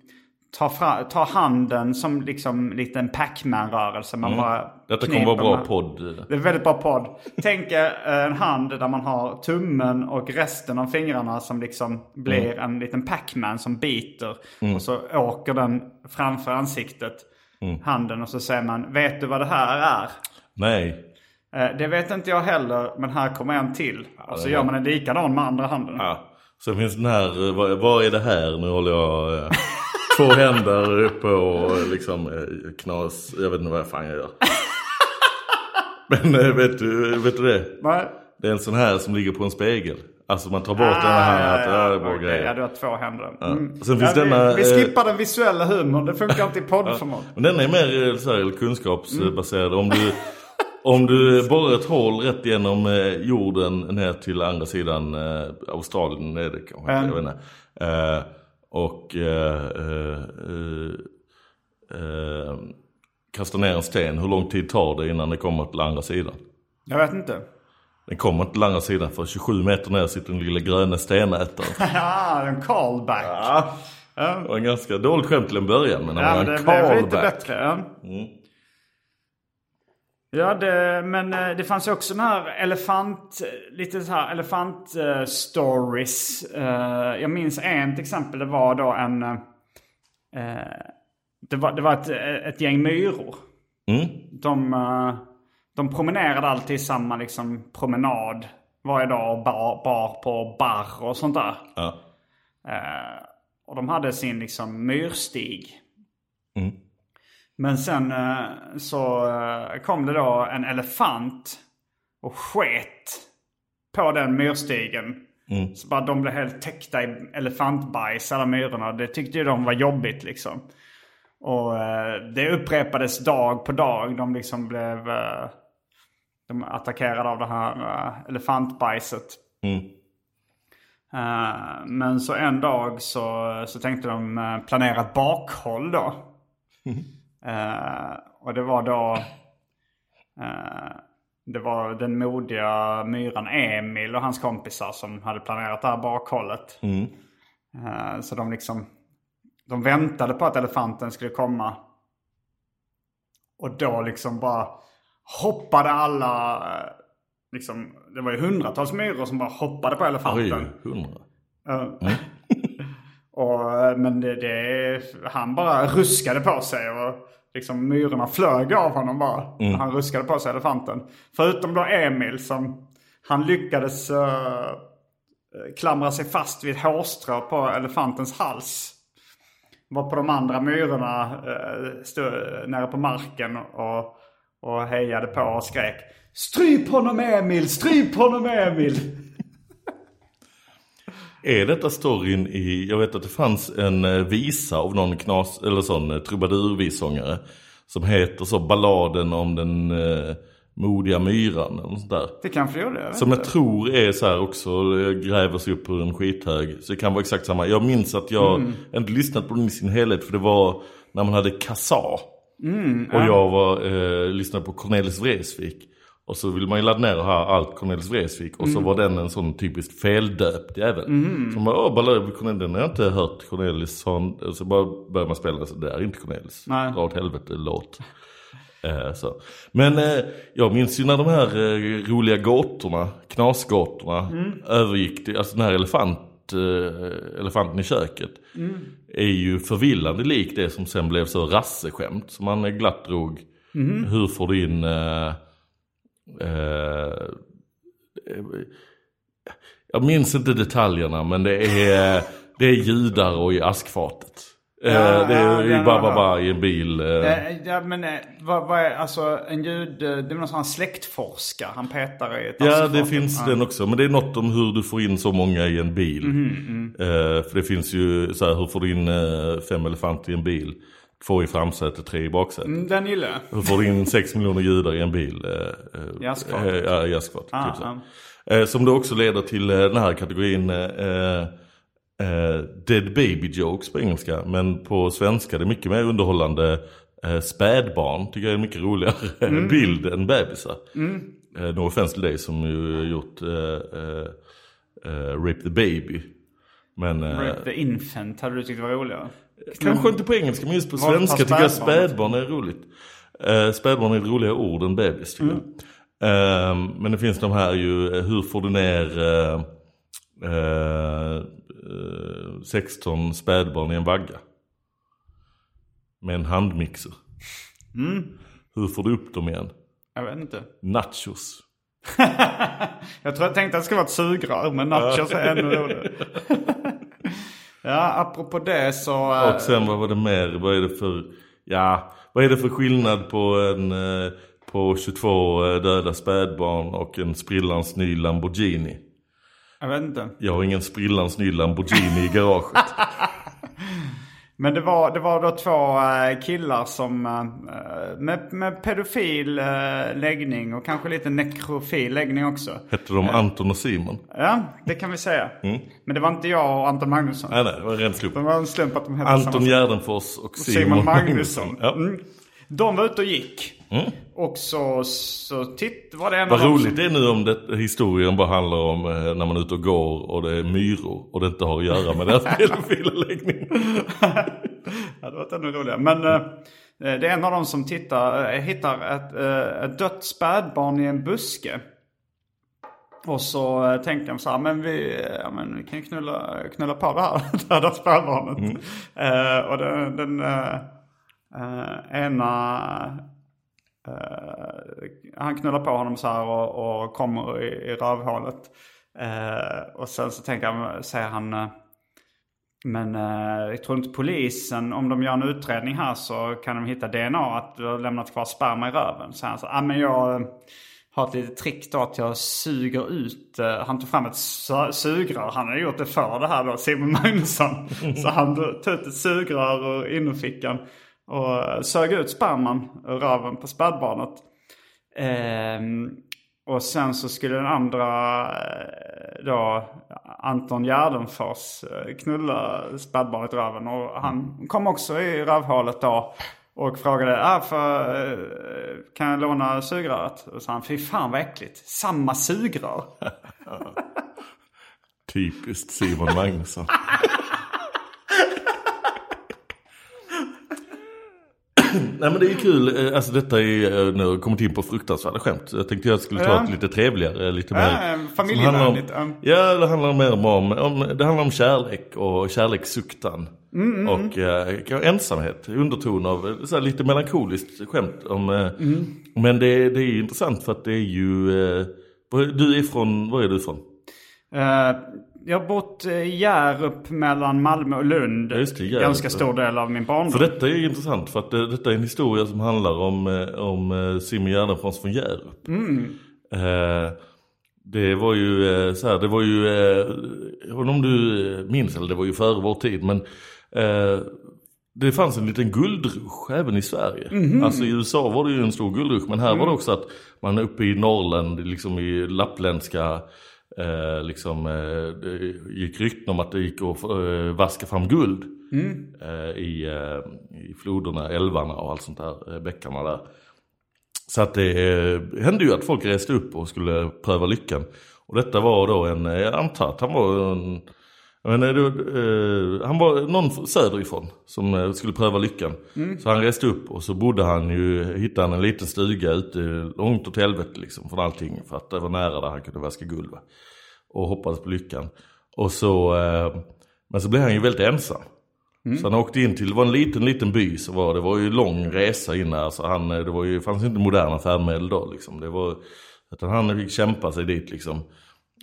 tar, fra, tar handen som liksom liten Pac-Man-rörelse. Man bara Mm. Detta kommer vara bra med- podd. Det är väldigt bra podd. Tänk er en hand där man har tummen och resten av fingrarna som liksom blir Mm. en liten Pac-Man som biter. Och så åker den framför ansiktet, Mm. handen. Och så säger man, vet du vad det här är? Nej. Eh, Det vet inte jag heller, men här kommer en till. Och så gör man en likadan med andra handen. Ja. Sen finns den här, eh, vad, vad är det här? Nu håller jag eh, två händer uppe och eh, liksom eh, knas. Jag vet inte vad fan jag gör. Men vet du, vet du det? Nej. Det är en sån här som ligger på en spegel. Alltså man tar bort den här. att, ja, det är bra okej, grejer. ja, du har två händer. Mm. Sen finns ja, denna, vi, vi skippar den visuella humorn, det funkar inte i poddformat. Men den är mer så här, kunskapsbaserad. Om du, om du borrar ett hål rätt igenom eh, jorden ner till andra sidan eh, Australien är det kanske. Mm. Jag vet inte. Eh, och kastar ner en sten. Hur lång tid tar det innan det kommer till andra sidan? Jag vet inte. Den kommer inte till andra sidan för 27 meter ner sitter den lilla gröna stenätaren. Ja, en callback. Ja. Det var en ganska dåligt skämt till en början men det Ja, var men en det blev lite callback. bättre. Ja, ja det, men eh, det fanns ju också den här elefant, lite så här elefant eh, stories. Eh, jag minns en till exempel, det var då en, eh, det var, det var ett, ett gäng myror. Mm. De, de promenerade alltid samma liksom, promenad varje dag och bar, bar på barr och sånt där. Ja. Och de hade sin liksom myrstig. Mm. Men sen eh, så eh, kom det då en elefant och sket på den myrstigen. Så bara de blev helt täckta i elefantbajs alla myrorna. Det tyckte ju de var jobbigt liksom. Och eh, det upprepades dag på dag. De liksom blev de attackerade av det här elefantbajset. Eh, men så en dag så, så tänkte de planera ett bakhåll då. Eh, och det var då eh, det var den modiga myran Emil och hans kompisar som hade planerat det här bakhållet. Eh, så de liksom de väntade på att elefanten skulle komma. Och då liksom bara hoppade alla, eh, liksom, det var ju hundratals myror som bara hoppade på Oj, elefanten. hundra. Ja. och, men det, det, han bara ruskade på sig och liksom myrorna flög av honom bara. Han ruskade på sig elefanten. Förutom då Emil som han lyckades eh, klamra sig fast vid ett hårstrå på elefantens hals. Var på de andra myrorna uh, stod nere på marken och, och hejade på och skrek Stryp honom Emil! Stryp honom Emil! Är detta storyn i, jag vet att det fanns en eh, visa av någon knas, eller sån eh, trubadurvissångare. Som heter så balladen om den eh, modiga myran eller något sånt där. Det kanske det gjorde. jag Som jag inte. tror är så här också, eh, gräver sig upp ur en skithög. Så det kan vara exakt samma. Jag minns att jag Mm. inte lyssnat på den i sin helhet för det var när man hade Kassa. Mm, och jag var, eh, lyssnade på Cornelis Vreeswijk. Och så vill man ju ladda ner och ha allt Cornelis Vreeswijk. Och så Mm. var den en sån typiskt feldöpt jävel. Som bara, åh, Cornelis, den har jag inte hört Cornelis. Och så bara börjar man spela, så det är inte Cornelis. Nej. Dra åt helvete låt. Eh, så. Men eh, jag minns ju när de här eh, roliga gåtorna, knasgåtorna, övergick till, alltså den här elefant, eh, elefanten i köket. Är ju förvillande lik det som sen blev så rasseskämt som man eh, glatt drog. Hur får du in eh, eh, jag minns inte detaljerna men det är, det är judar och i askfatet. Eh, Ja, det ja, är ju bara, bara i en bil. eh. Eh, Ja, men eh, vad, vad är, alltså en ljud, eh, det är någon sån här släktforska. Han petar i ett Ja, askfat. det finns Ja. den också. Men det är något om hur du får in så många i en bil. Mhm, Eh, för det finns ju så här, hur får du in eh, fem elefanter i en bil? Två i framsätet, tre i baksätet. Mm, Den gillar jag. Hur får du in sex miljoner judar i en bil? Eh, eh, I eh, Ja, i askfatet. Ah, typ ah. Eh, som då också leder till eh, den här kategorin eh, eh, Dead Baby Jokes på engelska. Men på svenska det är mycket mer underhållande. Eh, spädbarn tycker jag är en mycket roligare Mm. bild än bebisar. Eh, no offense till dig som ju gjort eh, eh, eh, Rape the Baby. Men eh, Rape the infant hade du tyckt var roligare. Kanske inte på engelska men just på svenska tycker jag spädbarn? är roligt. Eh, spädbarn är ett roligare ord än bebis tycker jag. Eh, men det finns de här ju, eh, hur får du ner eh, eh, eh, 16 spädbarn i en vagga? Med en handmixer. Hur får du upp dem igen? Jag vet inte. Nachos. Jag tror jag tänkte att det skulle vara ett sugrör, men nachos är ännu roligare. ja, apropå det så... eh, Och sen vad var det mer? Vad är det för, ja, vad är det för skillnad på en, eh, på 22 eh, döda spädbarn och en sprillans ny Lamborghini. Jag vet inte. Jag har ingen sprillans ny Lamborghini i garaget. Men det var, det var då två eh, killar som eh, med, med pedofil eh, läggning och kanske lite nekrofil läggning också. Hette de Anton och Simon? Ja, det kan vi säga. Men det var inte jag och Anton Magnusson. Nej, nej, det var en ren slump. Det var en slump att de hette Anton Gärdenfors och Simon, Simon Magnusson. Ja. Mm. De var ute och gick. Och så, så titt, var det en Vad roligt som- det är nu om det, historien bara handlar om eh, när man är ute och går och det är myror och det inte har att göra med deras pedofila läggning. Ja, det var ännu roligare. Men eh, det är en av dem som tittar, eh, hittar ett, eh, ett dött spädbarn i en buske. Och så eh, tänker de så här, men vi, eh, ja, men vi kan ju knulla, knulla på det här döda spädbarnet. Eh, och den, den eh, ena, eh, han knullar på honom så här och, och kommer i, i rövhålet. Eh, och sen så tänker han, säger han, eh, men eh, jag tror inte polisen, om de gör en utredning här så kan de hitta DNA att du har lämnat kvar sperma i röven. Så han sa, ah, men jag har ett litet trick då att jag suger ut. Han tog fram ett su- sugrör. Han hade gjort det för det här då, Simon Magnusson. så han tog ut ett sugrör ur innerfickan och sög ut sperman ur röven på spädbarnet. Ehm, och sen så skulle den andra eh, då Anton Gärdenfors eh, knulla spädbarnet i röven. Och han kom också i rövhålet då. Och frågade, ah, för, eh, kan jag låna sugröret? Och så sa han, fy fan vad äckligt. Samma sugrör. Typiskt Simon Magnusson. Nej men det är kul, Eh, alltså detta är eh, nu har jag kommit in på fruktansvärda skämt. Jag tänkte jag skulle ta Ja. ett lite trevligare, lite Ja, mer... eh, som familjevänligt, handlar om- ja. Ja, det handlar mer om, om, det handlar om kärlek och kärlekssuktan. Mm, och eh, kanske ensamhet, underton av eh, så lite melankoliskt skämt. Om, eh, Mm. Men det, det är intressant för att det är ju, eh, du är från, var är du ifrån? Eh, jag har bott i Hjärup mellan Malmö och Lund. Just det, Hjärup. Ganska stor del av min barndom. För detta är ju intressant för att eh, detta är en historia som handlar om, eh, om eh, Simon Gärdenfors från Hjärup. Eh, det var ju eh, så här, det var ju, eh, jag vet inte om du eh, minns, eller det var ju före vår tid, men eh, det fanns en liten guldrusch även i Sverige. Alltså i USA var det ju en stor guldrusch, men här var det också att man uppe i Norrland, liksom i lappländska, eh, liksom, eh, gick rykten om att det gick att eh, vaska fram guld eh, i, eh, i floderna, älvarna och allt sånt där, eh, bäckarna där. Så att det hände ju att folk reste upp och skulle pröva lyckan. Och detta var då en, jag antar att han var en, det, eh, han var någon söderifrån som eh, skulle pröva lyckan. Så han reste upp och så bodde han ju, hittade han en liten stuga ute långt åt helvete liksom från allting. För att det var nära där han kunde vaska guld va. Och hoppades på lyckan. Och så, eh, men så blev han ju väldigt ensam. Så han åkte in till, det var en liten, liten by, så var, det var ju lång resa in där. Så han, det var ju, fanns inte moderna färdmedel då liksom. Det var, utan han fick kämpa sig dit liksom.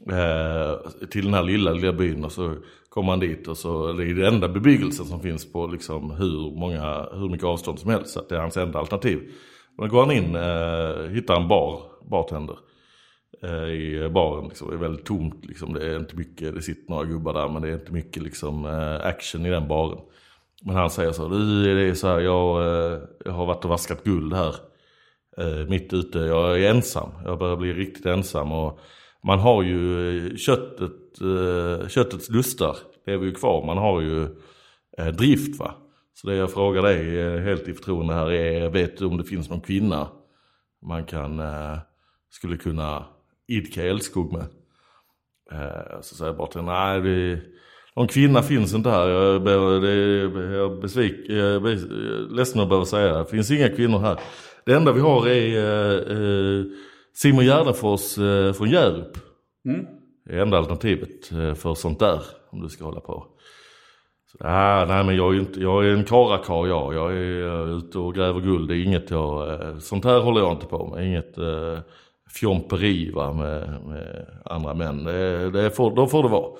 Eh, till den här lilla, lilla byn och så kommer han dit och så, det är den enda bebyggelsen som finns på liksom hur många, hur mycket avstånd som helst. Så att det är hans enda alternativ. Och då går han in, eh, hittar en bar, bartender eh, i baren. Liksom. Det är väldigt tomt. Liksom. Det är inte mycket, det sitter några gubbar där men det är inte mycket liksom, eh, action i den baren. Men han säger så, du det är så här, jag, eh, jag har varit och vaskat guld här. Eh, mitt ute, jag är ensam. Jag börjar bli riktigt ensam. Och man har ju eh, köttet, eh, köttets lustar, lever ju kvar. Man har ju eh, drift va. Så det jag frågar dig helt i förtroende här är, vet du om det finns någon kvinna man kan, skulle kunna idka älskog med? Så säger jag bara till nej det, någon kvinna finns inte här. Jag, ber, det, jag är besvik, jag är ledsen att behöva säga det. Det finns inga kvinnor här. Det enda vi har är Simon Gärdenfors eh, från Hjärup. Det är enda alternativet eh, för sånt där, om du ska hålla på. Så, ah, nej men jag är inte, jag är en karakar jag. Jag är eh, ute och gräver guld. Det är inget jag, sånt här håller jag inte på med. Inget eh, fjomperi va, med, med andra män. Det, det får, då får det vara.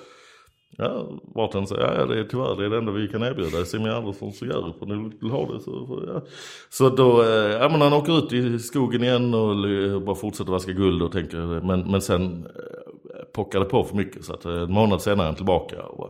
Ja, bartendern säger, ja det är tyvärr det är det enda vi kan erbjuda. Simon Andersson så gör det, för ni vill ha det så, ja. Så då, eh, ja men han åker ut i skogen igen och l- bara fortsätter vaska guld och tänker, men, men sen eh, pockar det på för mycket så att eh, en månad senare är han tillbaka och bara,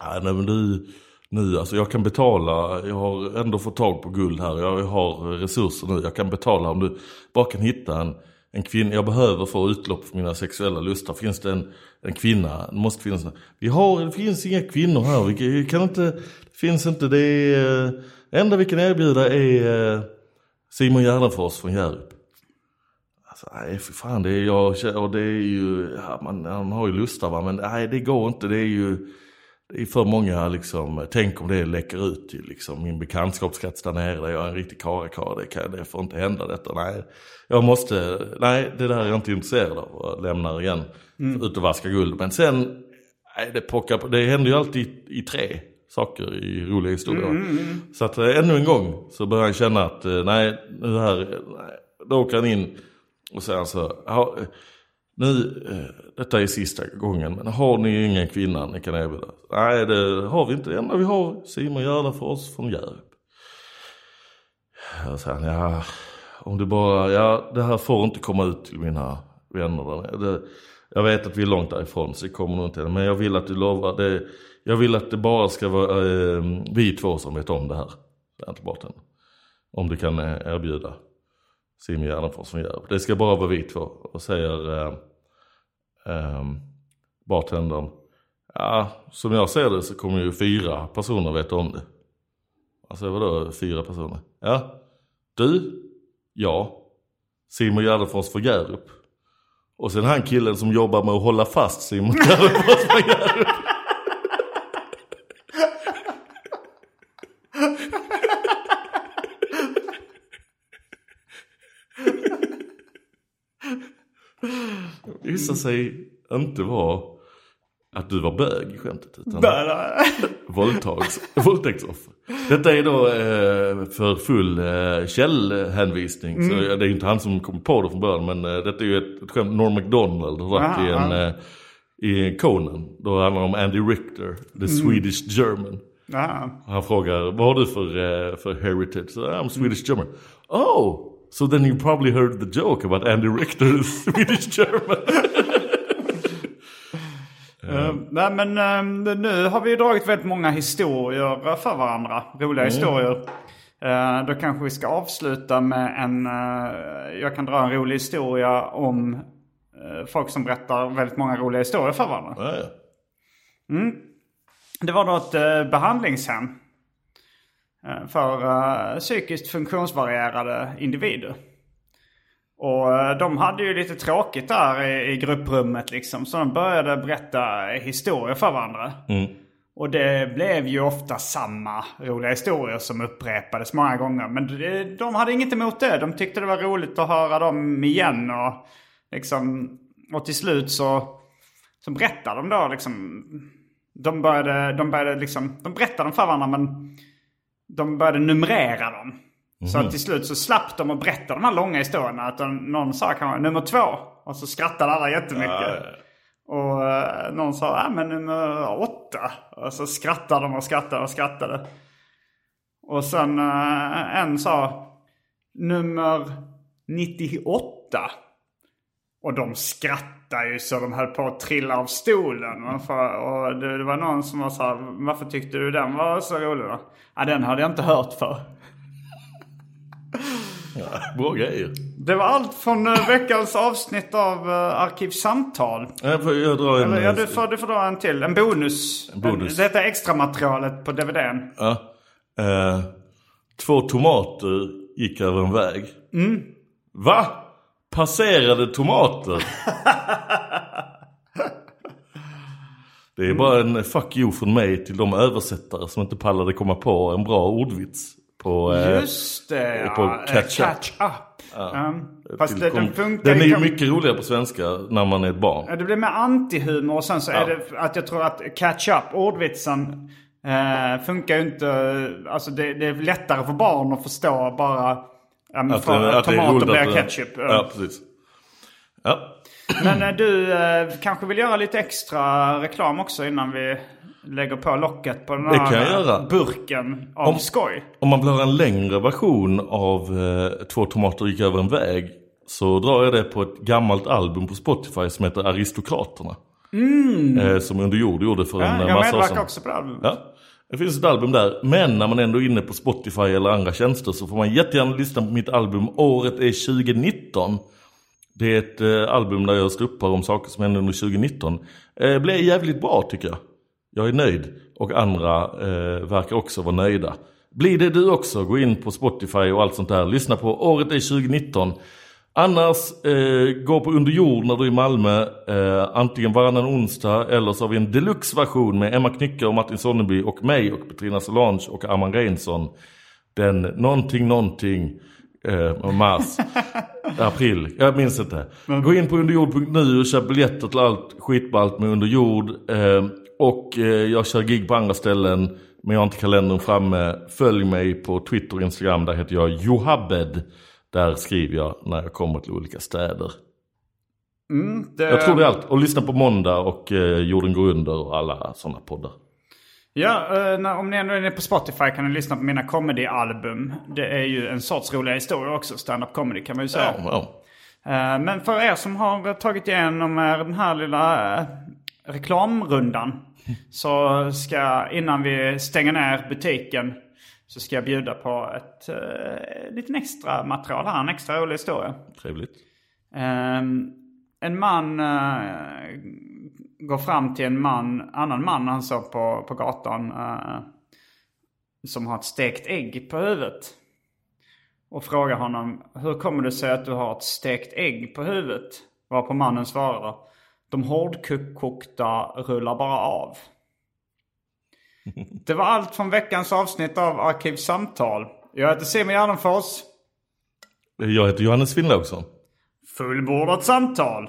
ja, nej men du, nu alltså jag kan betala, jag har ändå fått tag på guld här, jag har resurser nu, jag kan betala om du bara kan hitta en en kvinna, jag behöver få utlopp för mina sexuella lustar. Finns det en, en kvinna? Det måste finnas en. Vi har, det finns inga kvinnor här. Vi kan inte, det finns inte, det är, det enda vi kan erbjuda är eh, Simon Gärdenfors från Hjärup. Alltså, nej för fan, det är jag, och det är ju, ja, man, han har ju lustar va, men nej det går inte, det är ju, för många liksom, tänk om det läcker ut till liksom, min bekantskapskrets där nere, där jag är en riktig karakar, det, kan, det får inte hända detta, nej. Jag måste, nej det där är jag inte intresserad av och lämnar igen, ut och vaska guld. Men sen, nej det pockar på, det händer ju alltid i, i tre saker i roliga historier. Så att eh, ännu en gång så börjar han känna att, eh, nej, nu här, nej, då åker han in och säger så, nu, eh, detta är sista gången, men har ni ingen kvinna ni kan erbjuda? Nej, det har vi inte. Det enda vi har Simon Gärdenfors från Hjärup. Jag säger, ja, om du bara, ja, det här får inte komma ut till mina vänner. där nere. Jag vet att vi är långt därifrån, så det kommer nog inte. Men jag vill att du lovar, det, jag vill att det bara ska vara eh, vi två som vet om det här. säger. Om du kan eh, erbjuda Simon Gärdenfors från Hjärup. Det ska bara vara vi två. Och säger eh, eh, bartendern, ja som jag ser det så kommer ju fyra personer veta om det. Alltså vadå fyra personer? Ja, du, jag, Simon Gärdenfors från Hjärup. Och sen han killen som jobbar med att hålla fast Simon Gärdenfors från Hjärup. Det visade sig inte vara att du var bög i skämtet. Utan våldtags, våldtäktsoffer. Detta är då eh, för full eh, källhänvisning. Så det är inte han som kom på det från början. Men eh, detta är ju ett, ett skämt Norm MacDonald har varit i en, eh, i Conan. Då handlar det om Andy Richter, the Swedish German. Ja. Han frågar, vad har du för, eh, för heritage? Så, I'm Swedish German. Oh, so then you probably heard the joke about Andy Richter, the Swedish German. Nej men eh, nu har vi ju dragit väldigt många historier för varandra. Roliga historier. Eh, då kanske vi ska avsluta med en... eh, jag kan dra en rolig historia om eh, folk som berättar väldigt många roliga historier för varandra. ja. Det var då ett eh, behandlingshem. eh, För psykiskt funktionsvarierade individer. Och eh, de hade ju lite tråkigt där i, grupprummet liksom. Så de började berätta historier för varandra. Och det blev ju ofta samma roliga historier som upprepades många gånger. Men de hade inget emot det. De tyckte det var roligt att höra dem igen. Och, liksom, och till slut så, så berättade de då liksom. De började, de började liksom, de berättade dem för varandra men de började numrera dem. Så att till slut så slapp de att berätta de här långa historierna. Att de, någon sa kanske nummer två. Och så skrattade alla jättemycket. Och eh, någon sa, ja men nummer åtta. Och så skrattade de och skrattade och skrattade. Och sen eh, en sa, nummer 98. Och de skrattade ju så de höll på att trilla av stolen. Och, det var någon som var så här, varför tyckte du den var så rolig då? Ja, den hade jag inte hört för. Bra grejer. Det var allt från eh, veckans avsnitt av uh, Arkivsamtal. Jag, får, jag drar en... Eller, ja, du, får, du får dra en till. En bonus. En bonus. Detta är extra materialet på DVDn. Ja. Eh, två tomater gick över en väg. Va? Passerade tomater? Det är bara en fuck you från mig till de översättare som inte pallade komma på en bra ordvits. På, eh, Just det, ja. på Eh, catch up. catch up. Ja. Fast det, den funkar den är ju kan- mycket roligare på svenska när man är ett barn. Ja, Det blir mer antihumor och sen så är det att jag tror att catch up, ordvitsen, eh, funkar ju inte. Alltså det, det är lättare för barn att förstå bara ja, men Att, för, det- att är tomater blir att ketchup. Ja, precis. Ja. Men eh, du eh, kanske vill göra lite extra reklam också innan vi lägger på locket på den Det här jag burken av Om- skoj. Om man vill ha en längre version av eh, Två tomater gick över en väg så drar jag det på ett gammalt album på Spotify som heter Aristokraterna. Eh, som Under jord gjorde för en Mm. Ja, jag massa år sedan. också på det albumet. Ja, det finns ett album där. Men när man ändå är inne på Spotify eller andra tjänster så får man jättegärna lyssna på mitt album Året är 2019. Det är ett eh, album där jag ståuppar om saker som hände under 2019. Eh, blev jävligt bra tycker jag. Jag är nöjd och andra eh, verkar också vara nöjda. Blir det du också, gå in på Spotify och allt sånt där. Lyssna på Året är 2019. Annars, eh, gå på Under jord när du är i Malmö. Eh, antingen varannan onsdag eller så har vi en deluxe-version med Emma Knycke och Martin Sonneby och mig och Petrina Solange och Arman Reinsson. Den någonting någonting eh, mars. April, jag minns inte. Gå in på underjord.nu och köp biljetter till allt skitballt med underjord. Eh, och eh, jag kör gig på andra ställen, men jag har inte kalendern framme. Följ mig på Twitter och Instagram, där heter jag Johabed. Där skriver jag när jag kommer till olika städer. Mm, det... Jag tror det är allt. Och lyssna på Måndag och eh, Jorden går under och alla sådana poddar. Ja, eh, om ni ändå är på Spotify kan ni lyssna på mina comedy-album. Det är ju en sorts roliga historier också, stand-up comedy kan man ju säga. Ja, ja. Men för er som har tagit igenom den här lilla reklamrundan. Så ska, innan vi stänger ner butiken, så ska jag bjuda på ett uh, liten extra material här. En extra rolig historia. Trevligt. Ehm, en man eh, går fram till en man, annan man han såg på, på gatan. eh, som har ett stekt ägg på huvudet. Och frågar honom, hur kommer det sig att du har ett stekt ägg på huvudet? Varpå mannen svarar, de hårdkokta rullar bara av. Det var allt från veckans avsnitt av Arkivsamtal. Jag heter Simon Gärdenfors. Jag heter Johannes Finnlaugsson. Fullbordat samtal.